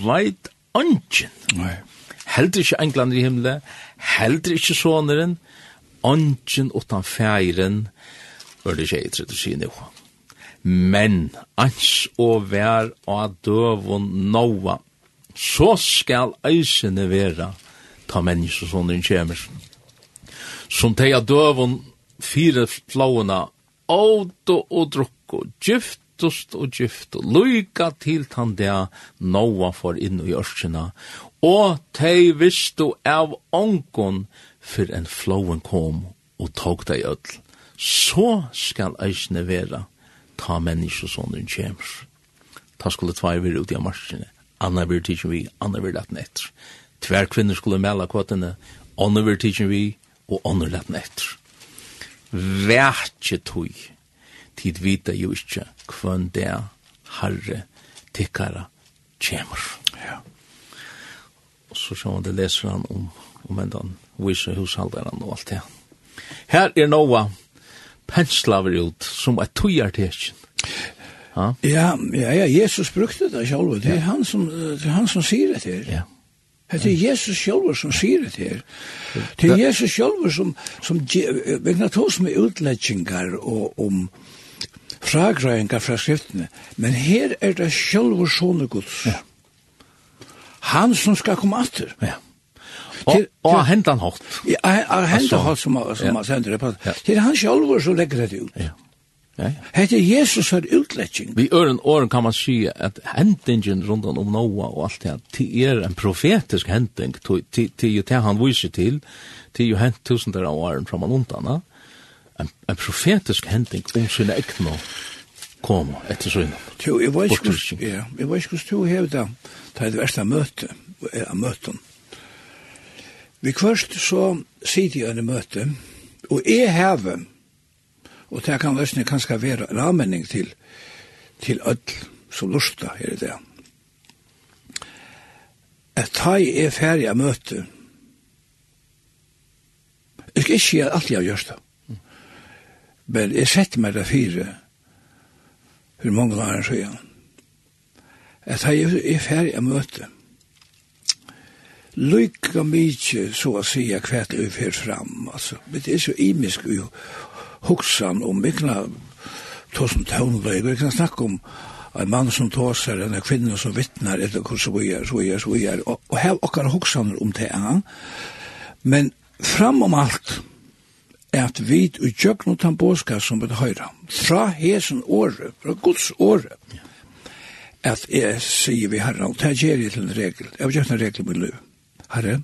veit ønsken. Nei. Heldur ikke englander i himmelen, heldur ikke såneren, ønsken utan feiren, Ørne 6.30 sier nu. Nei men ans og vær og døvun noa, så skal eisene vera ta mennesker som den kjemer. Som teg av døvun fire flåuna, åt og drukk og gyft giftust og gift lyka til tan der noa for inn i ørskina, og tei vistu av ongon fyr en flåen kom og tog dei öll så skal eisne vera ta mennesker sånn den kommer. Ta skulle tvær vir ut i marsjene. Anna vir tidsen vi, anna vir laten etter. Tver kvinner skulle mela kvotene, anna vir tidsen vi, og anna laten etter. Vætje tog, tid vita jo ikkje kvann det herre tikkara kjemur. Ja. Og så sjå det leser han om, om en dan, vise hushalderen og alt det. Her er Noah, penslaver ut som et tøyartekjen. Ja? ja, ja, ja, Jesus brukte det selv, det er han som, det er han som sier det her. Ja. Det er Jesus sjølver som sier det her. Det er Jesus sjølver som, som vegna tås med utledgingar og om fragrøyngar fra skriftene. Men her er det sjølver sånne gods. Ja. Han som skal komme atter. Ja. Og, og hendan hårt. Ja, hendan hårt som, som ja. sender det på. Det er han sjálfur som legger det ut. Ja. Ja. ja. Hette Jesus för utläggning. Vi øren åren kan man si at händingen rundt om Noah og alt det till er en profetisk händing til jo det han visar til till ju hänt tusentals av åren från undan. En en profetisk händing om sina äkna kom efter så innan. Jo, jag vet inte. Ja, jag vet inte hur det är. Det är det värsta mötet, möten Vi kvørst så sitter jeg under møte, og jeg heve, og det kan løsne kanskje være en anmenning til, til ødel som lusta her i det. At ta jeg er ferdig av møte, jeg skal ikke gjøre alt jeg har gjort det, men jeg setter meg det fire, for mange år siden, at ta jeg er ferdig av møte, lykka mykje, så å si, hva kvært vi fer fram, altså. Men det er så imisk jo hoksan om vikna tåsen tånløy, vi kan snakke om en mann som tåser, en kvinne som vittnar, etter hvor så vi er, så vi er, så vi er, og, og hev okkar hoksan om det, ja. Men fram om alt, er at vi i tjøkken tan båska som vi høyra, fra hesen året, fra Guds året, at jeg sier vi herra, og det gjør jeg til en regel, jeg har gjort en regel i min liv, Herre,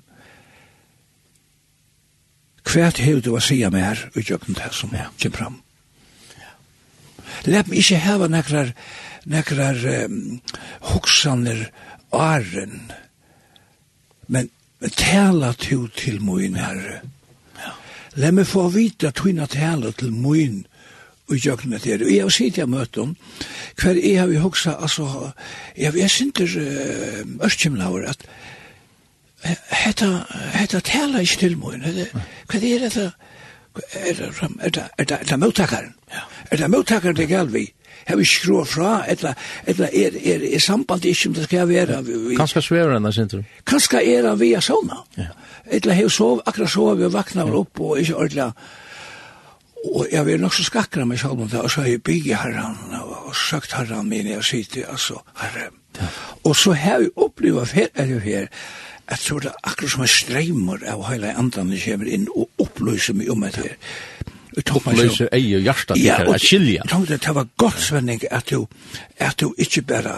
hvert hevur du å si sia mer og gjøkken det som ja. kommer fram. Lep meg ikke heva nekrar, nekrar um, hoksaner åren, men men tala to til min herre. Ja. Lep meg få vite vita tuina tala til min og gjøkken det her. Og jeg har sitt jeg møte om, hver jeg har vi hoksa, altså, jeg, jeg synder uh, ørkjemlaver at hetta hetta tala ikki til mun. hetta Kvað er hetta er det er det er det mottakaren. Er det mottakaren det gal vi. Har vi skrå fra eller eller er er er samband ikkje om det skal vera. Kanskje sverar enn sentrum. Kanskje er han via ja Eller har sov akkurat sov vi vaknar opp og ikkje ordla. Og jeg vil nok så skakra meg selv om det, og så har jeg bygget herran, og sagt herran min, jeg sitter, altså, herre. Og så har jeg opplevd her, eller her, jeg tror det er akkurat som en streimer av hele andan som kommer inn og opplyser meg om dette. Opplyser ei og hjertet til ja, å skilje. Jeg tenkte det var godt, Svenning, at du, at du ikke bare,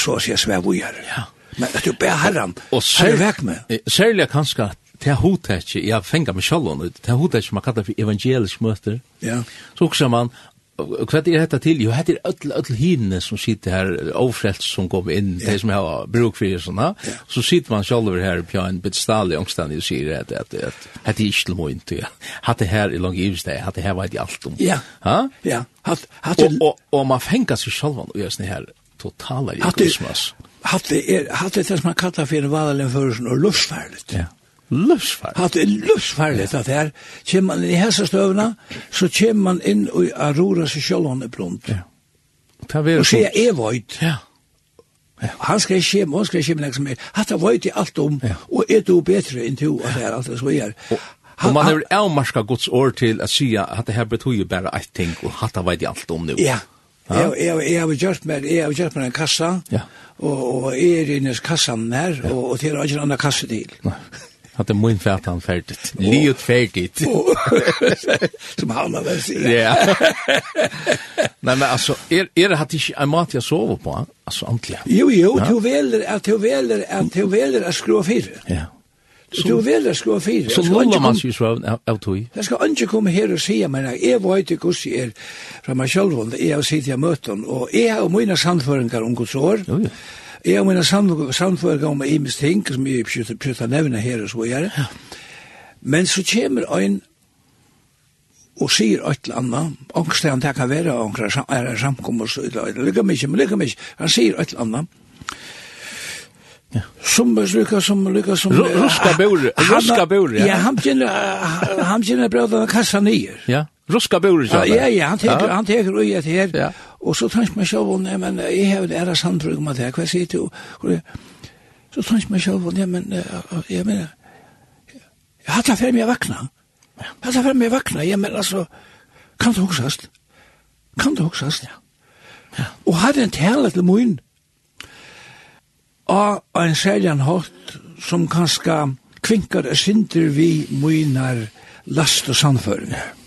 så å si, svevujer. Ja. Men at du ber herren, og, og herre vekk med. Særlig kanskje det hodet ikke, jeg fenger meg selv, det hodet ikke man kallar for evangelisk møter, ja. så også man Hva er dette til? Jo, hette er öll, öll hinne som sitter her, ofrelst som kom inn, de som har bruk for det ja. Så sitter man selv her på en bit bedstalig omstand og sier at det er ikke til morgen Hatt det her i lang givst det, her vet jeg alt om. Ja, ha? ja. Hatt, hatt, Og og, og man fenger seg selv om og gjør sånne her totala egoismas. det er det som man kallar for en vanlig førelsen og luftsværligt. Ja. Løsfarlig. Hatt det er løsfarlig at her, kjem man inn i hessa støvna, så kjem man inn og arora seg sjølv han er blunt. Ja. Og sier jeg er vøyt. Ja. Han skal ikke kjem, han skal ikke kjem, liksom, hatt er vøyt i alt om, ja. og er du bedre enn du, at det er alt det som er. Og man har avmarska Guds år til å si at det her betyr jo bare ett ting, og hatt det vet jeg alt om nu. Ja, Jeg, jeg, jeg har gjort meg, jeg har gjort meg en kassa, ja. og, og jeg er inne i kassan her, og, og til å gjøre en annen kasse til. Nei. Att det mun färt han färdigt. Liot färdigt. Som han har säger. Ja. Nej men alltså är är det att inte en mat jag sover på alltså antligen. Jo jo, du väljer att du väljer att du väljer att skrua för. Ja. Du väljer att skrua för. Så lullar man sig så av tog. Jag ska inte komma här och säga men jag vet inte hur det är från mig själv. Jag sitter i möten och jag har mina samföringar om Guds år. Jo jo. Jeg og mine samfunnet om jeg mest ting, som jeg prøver å nevne her og så gjøre. Men så kommer en og sier et eller annet, ångst han det kan være, ångst er en samkommer, så lykke meg ikke, men lykke mye, han sier et eller annet, Ja. Som lycka som lycka som ruska bor ruska bor ja. Ja, han känner han känner bröderna kassa nier. Ja. Ruska bor ja. Ja, ja, han teker, han teker, ju att här. Ja. Og så tanns man sjåv, nei, men jeg har det æra sandbruk med det, hva sier du? Så tanns man sjåv, nei, men jeg mener, jeg hatt det fyrir meg vakna. Jeg hatt det fyrir meg vakna, jeg men altså, kan det hoksast? Kan det hoksast? Ja. Og hadde en tale til moin, og en sæljan hatt, som kanska kvinkar sinter vi moinar last og samføringar. Ja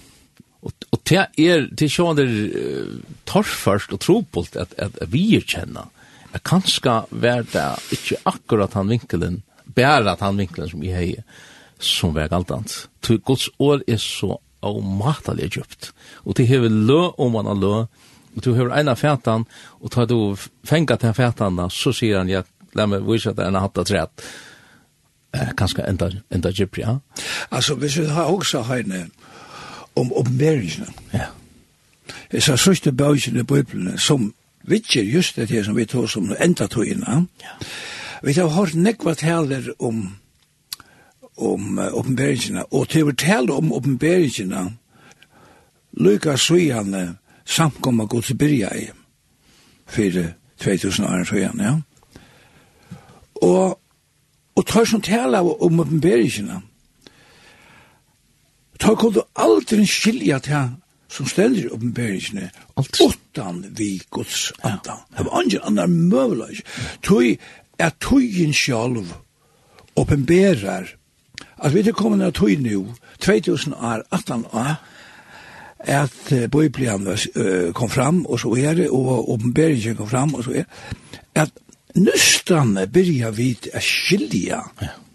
Og, og det er, det er sånn der uh, torrførst og trobult at, at at vi er kjenner. Jeg kan skal være det ikke akkurat han vinkelen, bare at han vinkelen som vi heier, som vi er Til Guds år er så avmatelig djupt. Og det hever lø om man har lø, og du hever ena fætan, og tar du fengat den fætan, så sier han, ja, la meg vise at det er en hatt og rett. Eh, kanskje enda, enda djupt, ja. Altså, hvis vi har også høyne, om oppenberingene. Ja. Jeg sa sørste bøysene i Bibelen som vitser just det her som vi tog som enda tog inna. Ja. Vi har hørt nekva taler om om uh, oppenberingene, og til å tale om oppenberingene, lykka søgjane samkomma gå til byrja i for 2000 år søgjane, ja. Og, og tar som tale om oppenberingene, ta kunne aldri skilja til som ställer i uppenbäringen utan vi gods anda. Det var andre andre mövlig. Tui er tuin sjálv oppenberar at vi er kommet av tui nu, 2000 år, 18 år, at uh, Bibelen uh, kom fram, og så er det, og oppenberingen kom fram, og så er det, at nustane byrja vid a skilja ja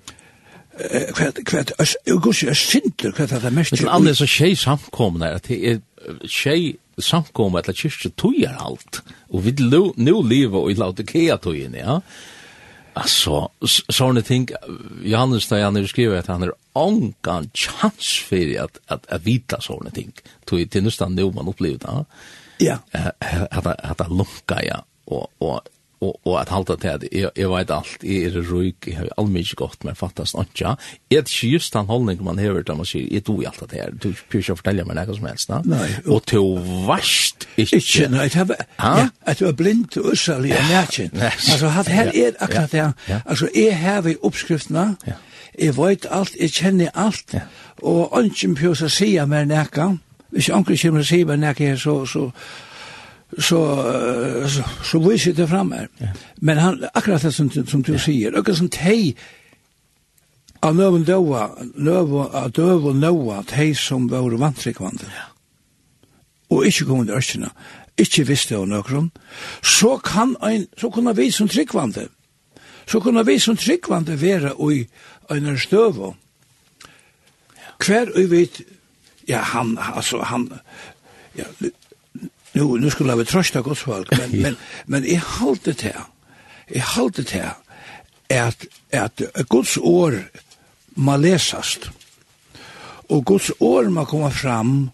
kvært kvært augusti er sintur kvært at mest. Men alle så skei samkomna at det er skei samkomna at kyrkje tøyar alt. Og við lu nu leva og lauta kea tøyini, ja. Altså, sånne ting, Johannes da han skriver at han er ångan chans for at, at, at vita sånne ting. Tog til nustan nu man opplevde det. Ja. At at lunka, ja, og, og og, og at halda til at jeg, jeg vet alt, jeg er røyk, jeg har allmikk godt, men fattast ikke. Jeg er ikke just den holdning man hever til, man sier, jeg tog i alt det her, du pyrir ikke å fortelle meg noe som helst. da. Nei. Og til varst ikke. Ikke, nei, det var, ja, at du var blind og øsserlig og nærkjent. Altså, her er akkurat det, altså, jeg har i oppskriftene, ja. jeg vet alt, jeg kjenner alt, ja. og ønsken pyrir å si meg noe, hvis ønsken kommer å si meg noe, her, så, så så så, så vill det fram här. Men han akkurat det som som du yeah. säger, och som tej av någon dova, löva att döva nåa tej som var vantrikvande. Ja. Och inte kom under öskarna. Inte visste hon någon. Så kan en så kunna vi som tryggvande. Så kunna vi som tryggvande vara i en stövo. Kvar vi vet ja han alltså han ja Nu, nu skulle vi trøsta godsfolk, men, men, men jeg halte til, jeg halte til at, at Guds år må lesast, og Guds år må komme fram,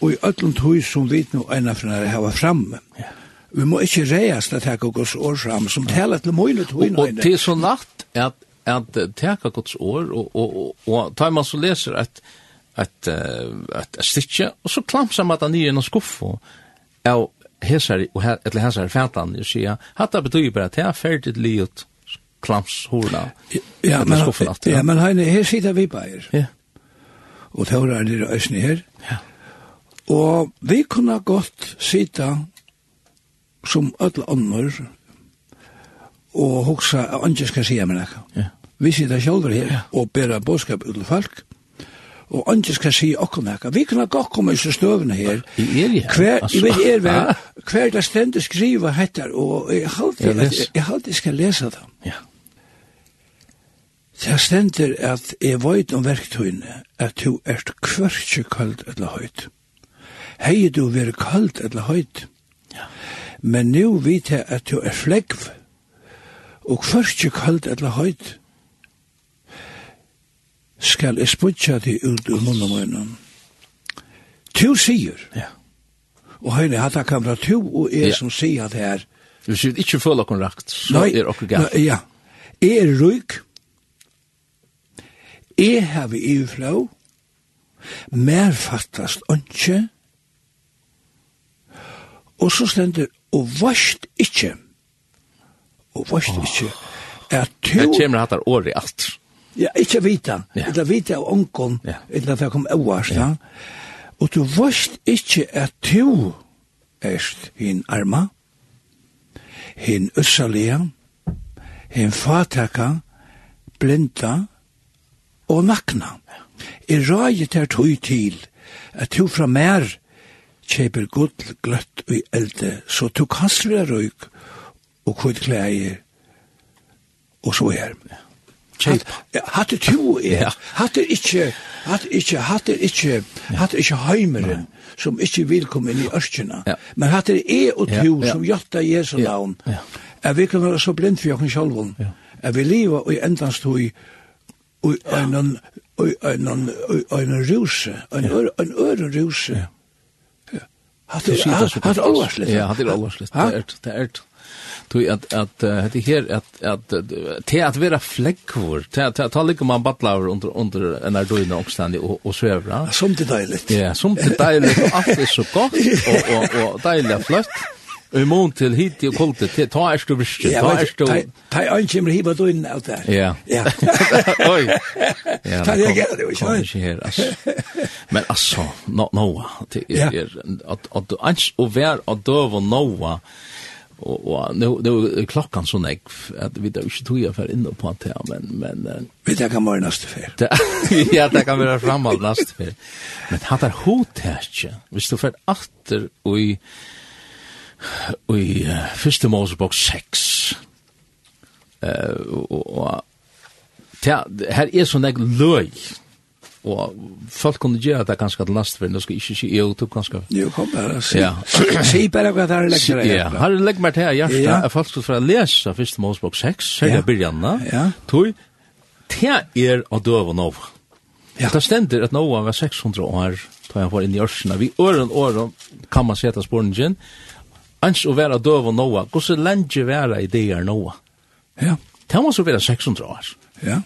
og i öllum tog som vi nu ena fra hava framme. Ja. Vi må ikke reiast at teka Guds år fram, som taler til møyne tog inn. Og det er så natt at, at teka Guds år, og, og, og, og tar man så leser et, et, at, at, at, at, at, at, at, at, at, at, av hesar og eller hesar fatan ju sia hatta betyr bara att här fältet liot klams horna ja men ja men han här sitter vi på er ja. Og tårar det øsne her. Ja. Og vi kunne godt sitta som öll annor og hugsa at anje skal sia ja. Vi sitter sjølver her og bera boskap ut til folk og andre skal si okkur nekka. Vi kunne godt komme i støvene her. I er ja. Hver, altså. Jeg vet, er vel, hver der stendet skriva hettar, og jeg halte, jeg, jeg halte skal lesa det. Ja. Det stender at jeg vet om verktøyene at du ert kvørtje kald eller høyt. Hei du veri kald eller høyt. Ja. Men nu vet jeg at du er flegv og kvørtje kald eller høyt skal jeg spudja det ut ur munnen munnen. Tu sier, ja. og høyne hatt akkamra tu og jeg ja. som sier det her. Du sier ikke føler okkur rakt, så nei, er okkur galt. Nei, ja. Jeg er ryk, jeg har vi i flå. mer fattast ønske, og så stender, og varst ikke, og varst ikke, at tu... Det kommer hatt året alt. Ja, ikke vita. Ja. Eller vita av onkon, ja. eller at jeg kom øverst. Ja. Og du vast ikke at du erst hin arma, hin øssalia, hin fataka, blinda og nakna. Jeg røy til tog til at du fra mer kjeper gull gløtt og elde, så du kastar røyk og kvitt klæger, og så her. Ja Hatt er tu er, hatt er ikkje, hatt er ikkje, hatt er ikkje, hatt er ikkje heimeren som ikkje vil komme inn i ørkjena. Men hatt er e og to som gjotta Jesu navn. Er vi kan være så blind for jokken sjolvun. Er vi liva og i endans tog og en ruse, en øren ruse. Hatt er alvarslitt. Ja, hatt er alvarslitt. Det er det tog at at hetta her at at te at vera flekkvor te at ta ligga man battlaur under under en arduino omstandi og og svevra som det deiligt ja som det deiligt og alt er så godt og og og deiligt flott Og i mån til hit og kolte, til ta erst og virste, ta erst og... Ta er øyn kjemmer hiva døgn av der. Ja. Ja. Oi. Ja, Ta er jeg gære, ikke? Kom ikke her, altså. Men altså, Noa, at øyn å være av døv og Noa, og och nu då klockan så nek at vi da ikke tog jeg for inne på att här men men vi tar kan vara nästa för. Ja, det kan være framåt neste fer Men han har hotätje. hvis du för atter och i och i första Mosebok 6. Eh og och her er sån där løy og folk kunne gjøre det ganske til neste for, nå skal ikke si jo, du ganske. Jo, kom bare, si, ja. si bare hva det er legger. Ja, har du legger meg til hjertet, ja. at folk skulle få lese første Mosebok 6, her er ja. tog, det er å døve nå. Ja. Det stender at Noah var 600 år, da han var inn i ørsene. Vi øren åren kan man se etter sporningen, ans å være døv og Noah, hvordan lenge være i det er Noah? Ja. Det må så være 600 år. Ja.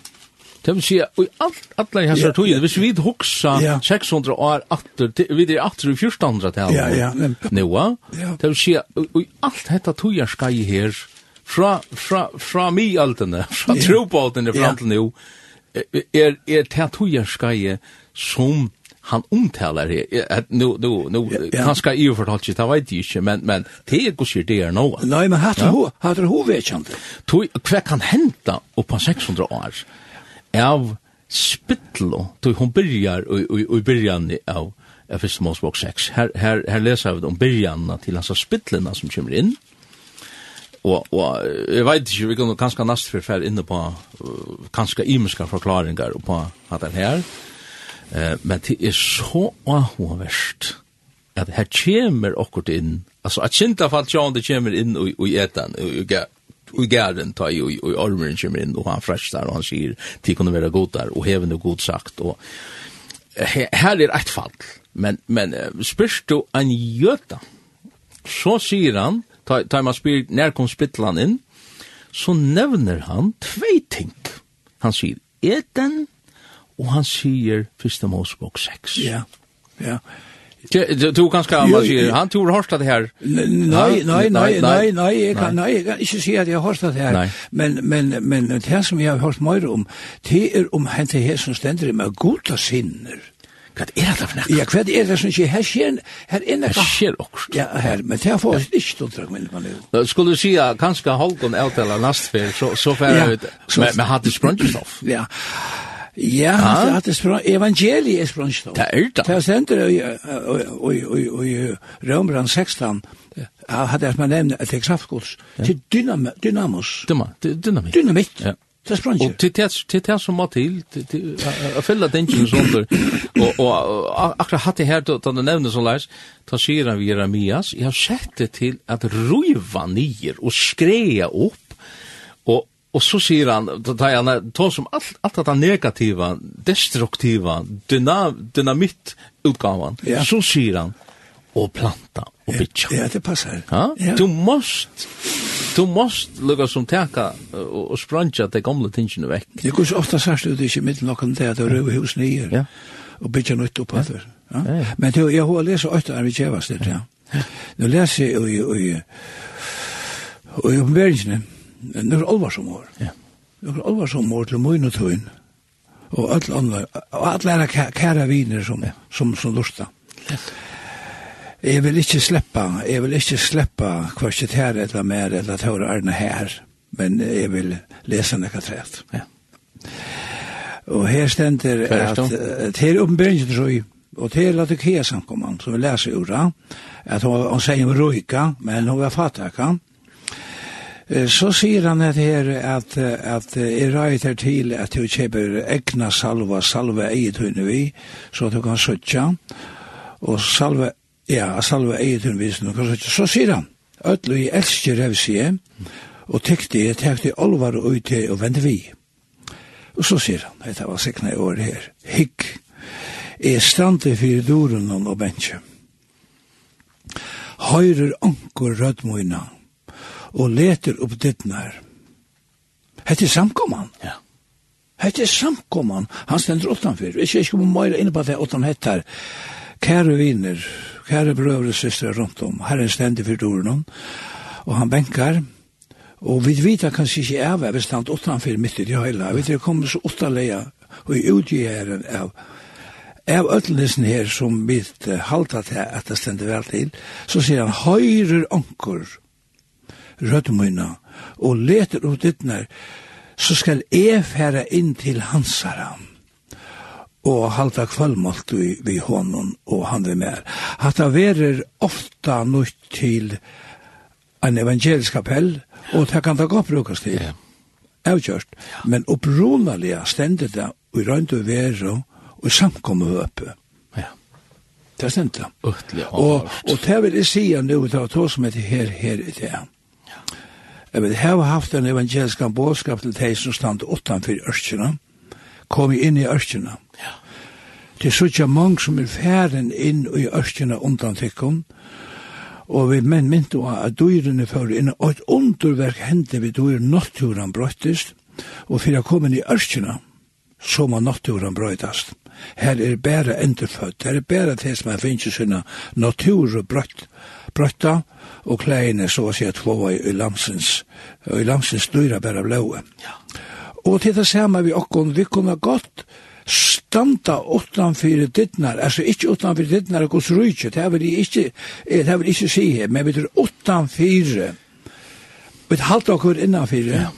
Det vil si, og i alt, alle hans er tog, hvis vi hoksa yeah. 600 år atter, vi er atter i 1400-tallet, ja, ja, noa, det vil si, og i alt dette tog er skai her, fra, fra, fra mi altene, fra yeah. trobåtene fram til nå, er, er det tog er skai som han omtalar det. Nu, nu, nu, ja. han i og fortalt ikke, det vet jeg ikke, men, men det er gos det er något. Nei, men hatt er ja. hovedkjent. Hva kan henta oppa 600 år? av spittlo, tog hon byrjar og i byrjan av av Fyrst Mosebok 6. Her, her, her leser vi om byrjanna til hans spittlena som kommer inn. Og, og jeg vet ikke, vi kan kanskje nast forferd inne på uh, kanskje imiske forklaringer på at den her. eh men det er så ahoverst at her kommer akkurat inn, altså at kjentafall det kommer inn og, og etan og, og, og i gärden tar ju och ormen kommer in och han fräschar och han säger till kunde vara god där och häven och god sagt och här är ett fall men men spyrst du en jöta? Så säger han tar ta man spyr när kom spittlan in så nevner han två ting. Han säger eten och han säger första Mosebok 6 ja ja. Du kan ska man säger han tror har det här. Nei, nei, nei, nei, nei, jeg kan nei, jeg kan ikke si at jeg har det här. Men men men det som jeg har hørt mer om det er om han det här som stender med gode sinner. Hva er det for Ja, hva er det som ikke, her skjer, her er nekka. Her skjer også. Ja, her, men det er for oss ikke stundrak, men man er Skulle du si at kanskje Holgen avtaler nastfer, så færre ut, men hadde sprøntestoff. Ja, ja. Ja, han at det sprang, evangeliet er sprang stå. Det er det. Det er sender i i, i, i Rømbrand 16, hadde jeg man nevnt et eksaftgods, til dynamos. Dynamitt. Dynamitt. Ja. Det er ikke. Og til det, det som må til, jeg føler den ikke sånn der, og, og akkurat hatt det her, da du nevner sånn leis, da sier han vi Jeremias, jeg har sett det til at ruiva nyer og skreja opp Og så sier han, tar han tar som allt allt det negativa, destruktiva, dynam, dynamit utgåvan. Ja. Så sier han och planta och bitcha. Ja, det passar. Ja? ja. Du måste du måste lukka som teka och, og spranja de gamla tingene veck. Jag så ofta sagt ut i mitten och kan det där över hus nye, Ja. Och bitcha nytt upp det. Ja. ja. Men det jag har läst åtta är vi kjevast det. Ja. Nu läser jag i i i i nøkker alvarsom år. Ja. Nøkker alvarsom år til møyne tøyen. Og alle andre, og alle er kære viner som, som, som lusta. Jeg vil ikke sleppa, jeg vil ikke sleppa kvarsitt her eller mer, eller tåre arne her, men jeg vil lese nekka træt. Ja. Og her stender at til oppenberingen jeg, og til at det kje samkomman, som vi leser ura, at hun, hun sier om røyka, men hun var fattaka, Så sier han at her at, at jeg røyter til at du kjøper egna salva, salva eget hunne vi, så du kan søtja, og salva, ja, salva eget hunne vi, så du kan søtja. Så sier han, Øtlo i elsker revsie, og tekte jeg, tekte olvar og uti og vende vi. Og så sier han, dette var sikna i år her, hikk, er strande fyrir doren og bensje. Høyrer anker rødmoina, og leter opp dittnar. Hette er samkomman. Ja. Hette er samkomman. Han stender utanfyr. Ikke ikke om møyre inne på det utan hettar. Kære viner, kære brøvre systre rundt om, herren stender for doren og han benkar, og vi vet kanskje ikke av er bestand utanfyr mitt i det hele. Vi vet at kommer så utanleia og i utgjæren av av ötlesen her som vi halta til at det stender vel til, så sier han, høyrer anker, rødmøyna, og leter ut dittner, så skal jeg fære inn til hansaran og halda kvallmålt vi, vi honom og han vi mer. Hatta verer ofta nødt til en evangelisk kapell, og det kan det godt brukes til. Yeah. Avgjørst. Ja. Men opprunalega stendet det og røynd og vero og samkommet høpe. Ja. Det stendet det. Og, og det vil jeg si nå, det var to som heter her, her, det. Jeg vil heve haft en evangelisk bådskap til de som stand utanfor ørkjene, kom inn i ørkjene. Ja. Det er så ikke mange som er færen inn i ørkjene undan tikkum, og vi menn mynte at dyrene fører inn, og et underverk hendte vi dyr natturen brøttest, og for å komme inn i ørkjene, så må naturen brøytast. Her er bare endurfødt, her er bare det som er finnes i sinne, natur og brøtt, brøtta, og kleiene så å si at tvåa i lamsens, i lamsens dyra bæra blåe. Ja. Og til det samme vi okkon, vi kunne godt standa utanfyrir dittnar, altså ikkje utanfyrir dittnar og gos rujtje, det vil jeg ikkje, det vil jeg ikkje si her, men vi er utanfyrir, vi halda okkur innanfyrir, ja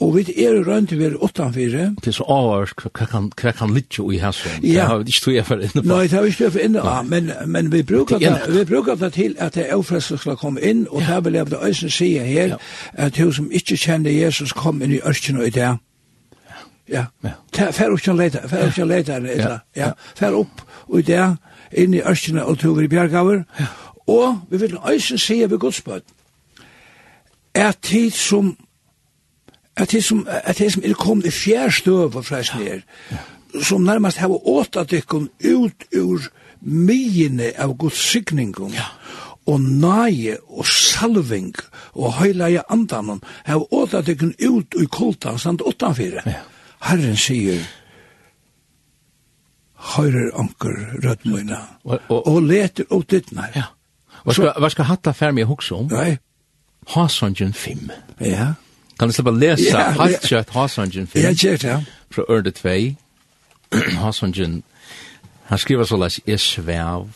Og vi er rundt vi er utanfyrir. Det er så avhørst hva kan, hva kan litje i hæsson. Ja. Det har vi ikke tog jeg for inne på. Nei, det har vi ikke tog for inne på. Men, men vi brukar det, vi brukar det til at det er avfrelse skal komme inn, og ja. det vil jeg på øysen si her, at hun som ikke kjenner Jesus kom inn i ørkene og i det. Ja. Ja. Fær opp til leita, fær opp til leita, ja. ja. Fær opp og i det, inn i ørkene og tog i bjergaver. Ja. Og vi vil øysen sige ved godsbøtt, er tid som at det som, at det som er kommet i fjærstøv og freis ned, som nærmast hava åtta dykkum ut ur mine av Guds signingum, ja. og nage og salving og høyleie andanon, hava åtta dykkum ut ur kulta samt åttanfire. Ja. Herren sier, høyrer anker rødmøyna, og, og, og leter ut ditt dittnar. Ja. Hva skal, hva skal hatta færmi hukse om? Nei. Hasongen 5. Ja. Kan du slippa lesa yeah, helt kjøtt Hassangen film? Ja, kjøtt, ja. Fra Ørde 2. Hassangen, han skriver så lest, jeg svev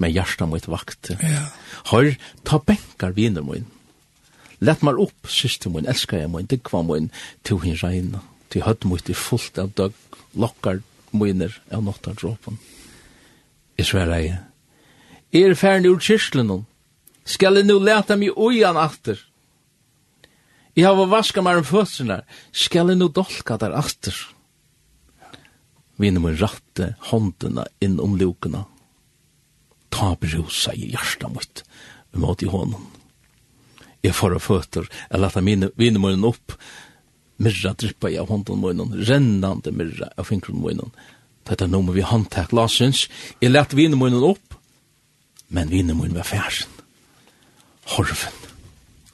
med hjertet mot vakt». Ja. Hør, ta benkar viner min. Lett meg opp, syster min, elsker jeg min, dikva min, til hun regna. Til høtt mot i fullt av døg, lokkar miner av nåttar dråpen. Jeg sverer jeg. Er ferdig ur kyrslen kyrklen Skal jeg nå leta meg ujan atter? Jeg har vaska meg om fødsene. Skal jeg nå dolka der atter? Vinner min ratte håndene inn om lukene. Ta brusa i hjertet mitt mot i hånden. Jeg får av føtter, jeg lette vinner min opp. Myrra drippa i av hånden munnen, rennande myrra av finkron munnen. Dette er noe vi håndtak lasens. Jeg lette vinner munnen opp, men vinner munnen var færsen. Horven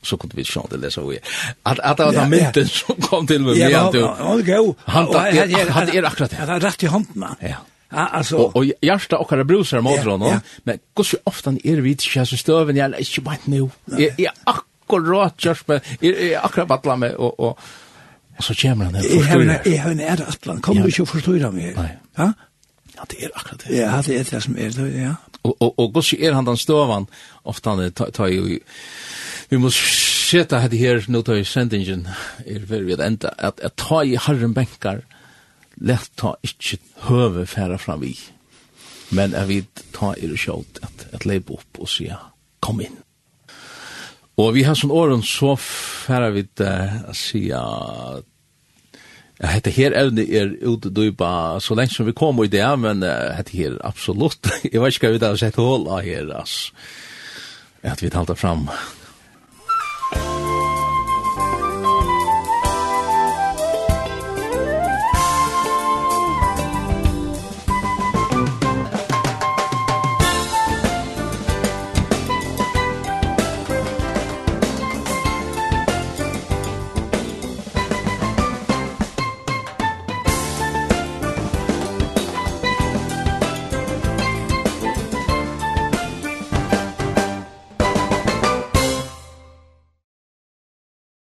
så kunde vi sjå det läsa vi. Att att det var den mynten som kom till mig ja att han go. Han han är akkurat det. Han rätt i handen. Ja. Ja, Alltså och hjärta och alla brusar mot honom. Ja, ja. Men hur så ofta är vi inte så stöven jag är inte vet nu. Jag akkurat just med akkurat vattla med och och så kommer han där. Jag har en är att plan kommer du ju förstå mig. Ja. Ja, det er akkurat det. Ja, det er det som er det, ja. Og, og, og gos er han den støvan, ofta han tar jo vi må seta hette her, nå tar jeg sendingen, er for vi enda, at jeg tar i harren benkar, lett ta ikkje høve færa fra vi, men jeg vil ta i det sjålt, at, at leip opp og sier, kom inn. Og vi har sånn åren så færa vi det, uh, Ja, Hette her evne er utdøyba så lenge som vi kom i det, men uh, hette her absolutt. Jeg vet ikke hva vi da har sett hål av her, ass. At vi talte fram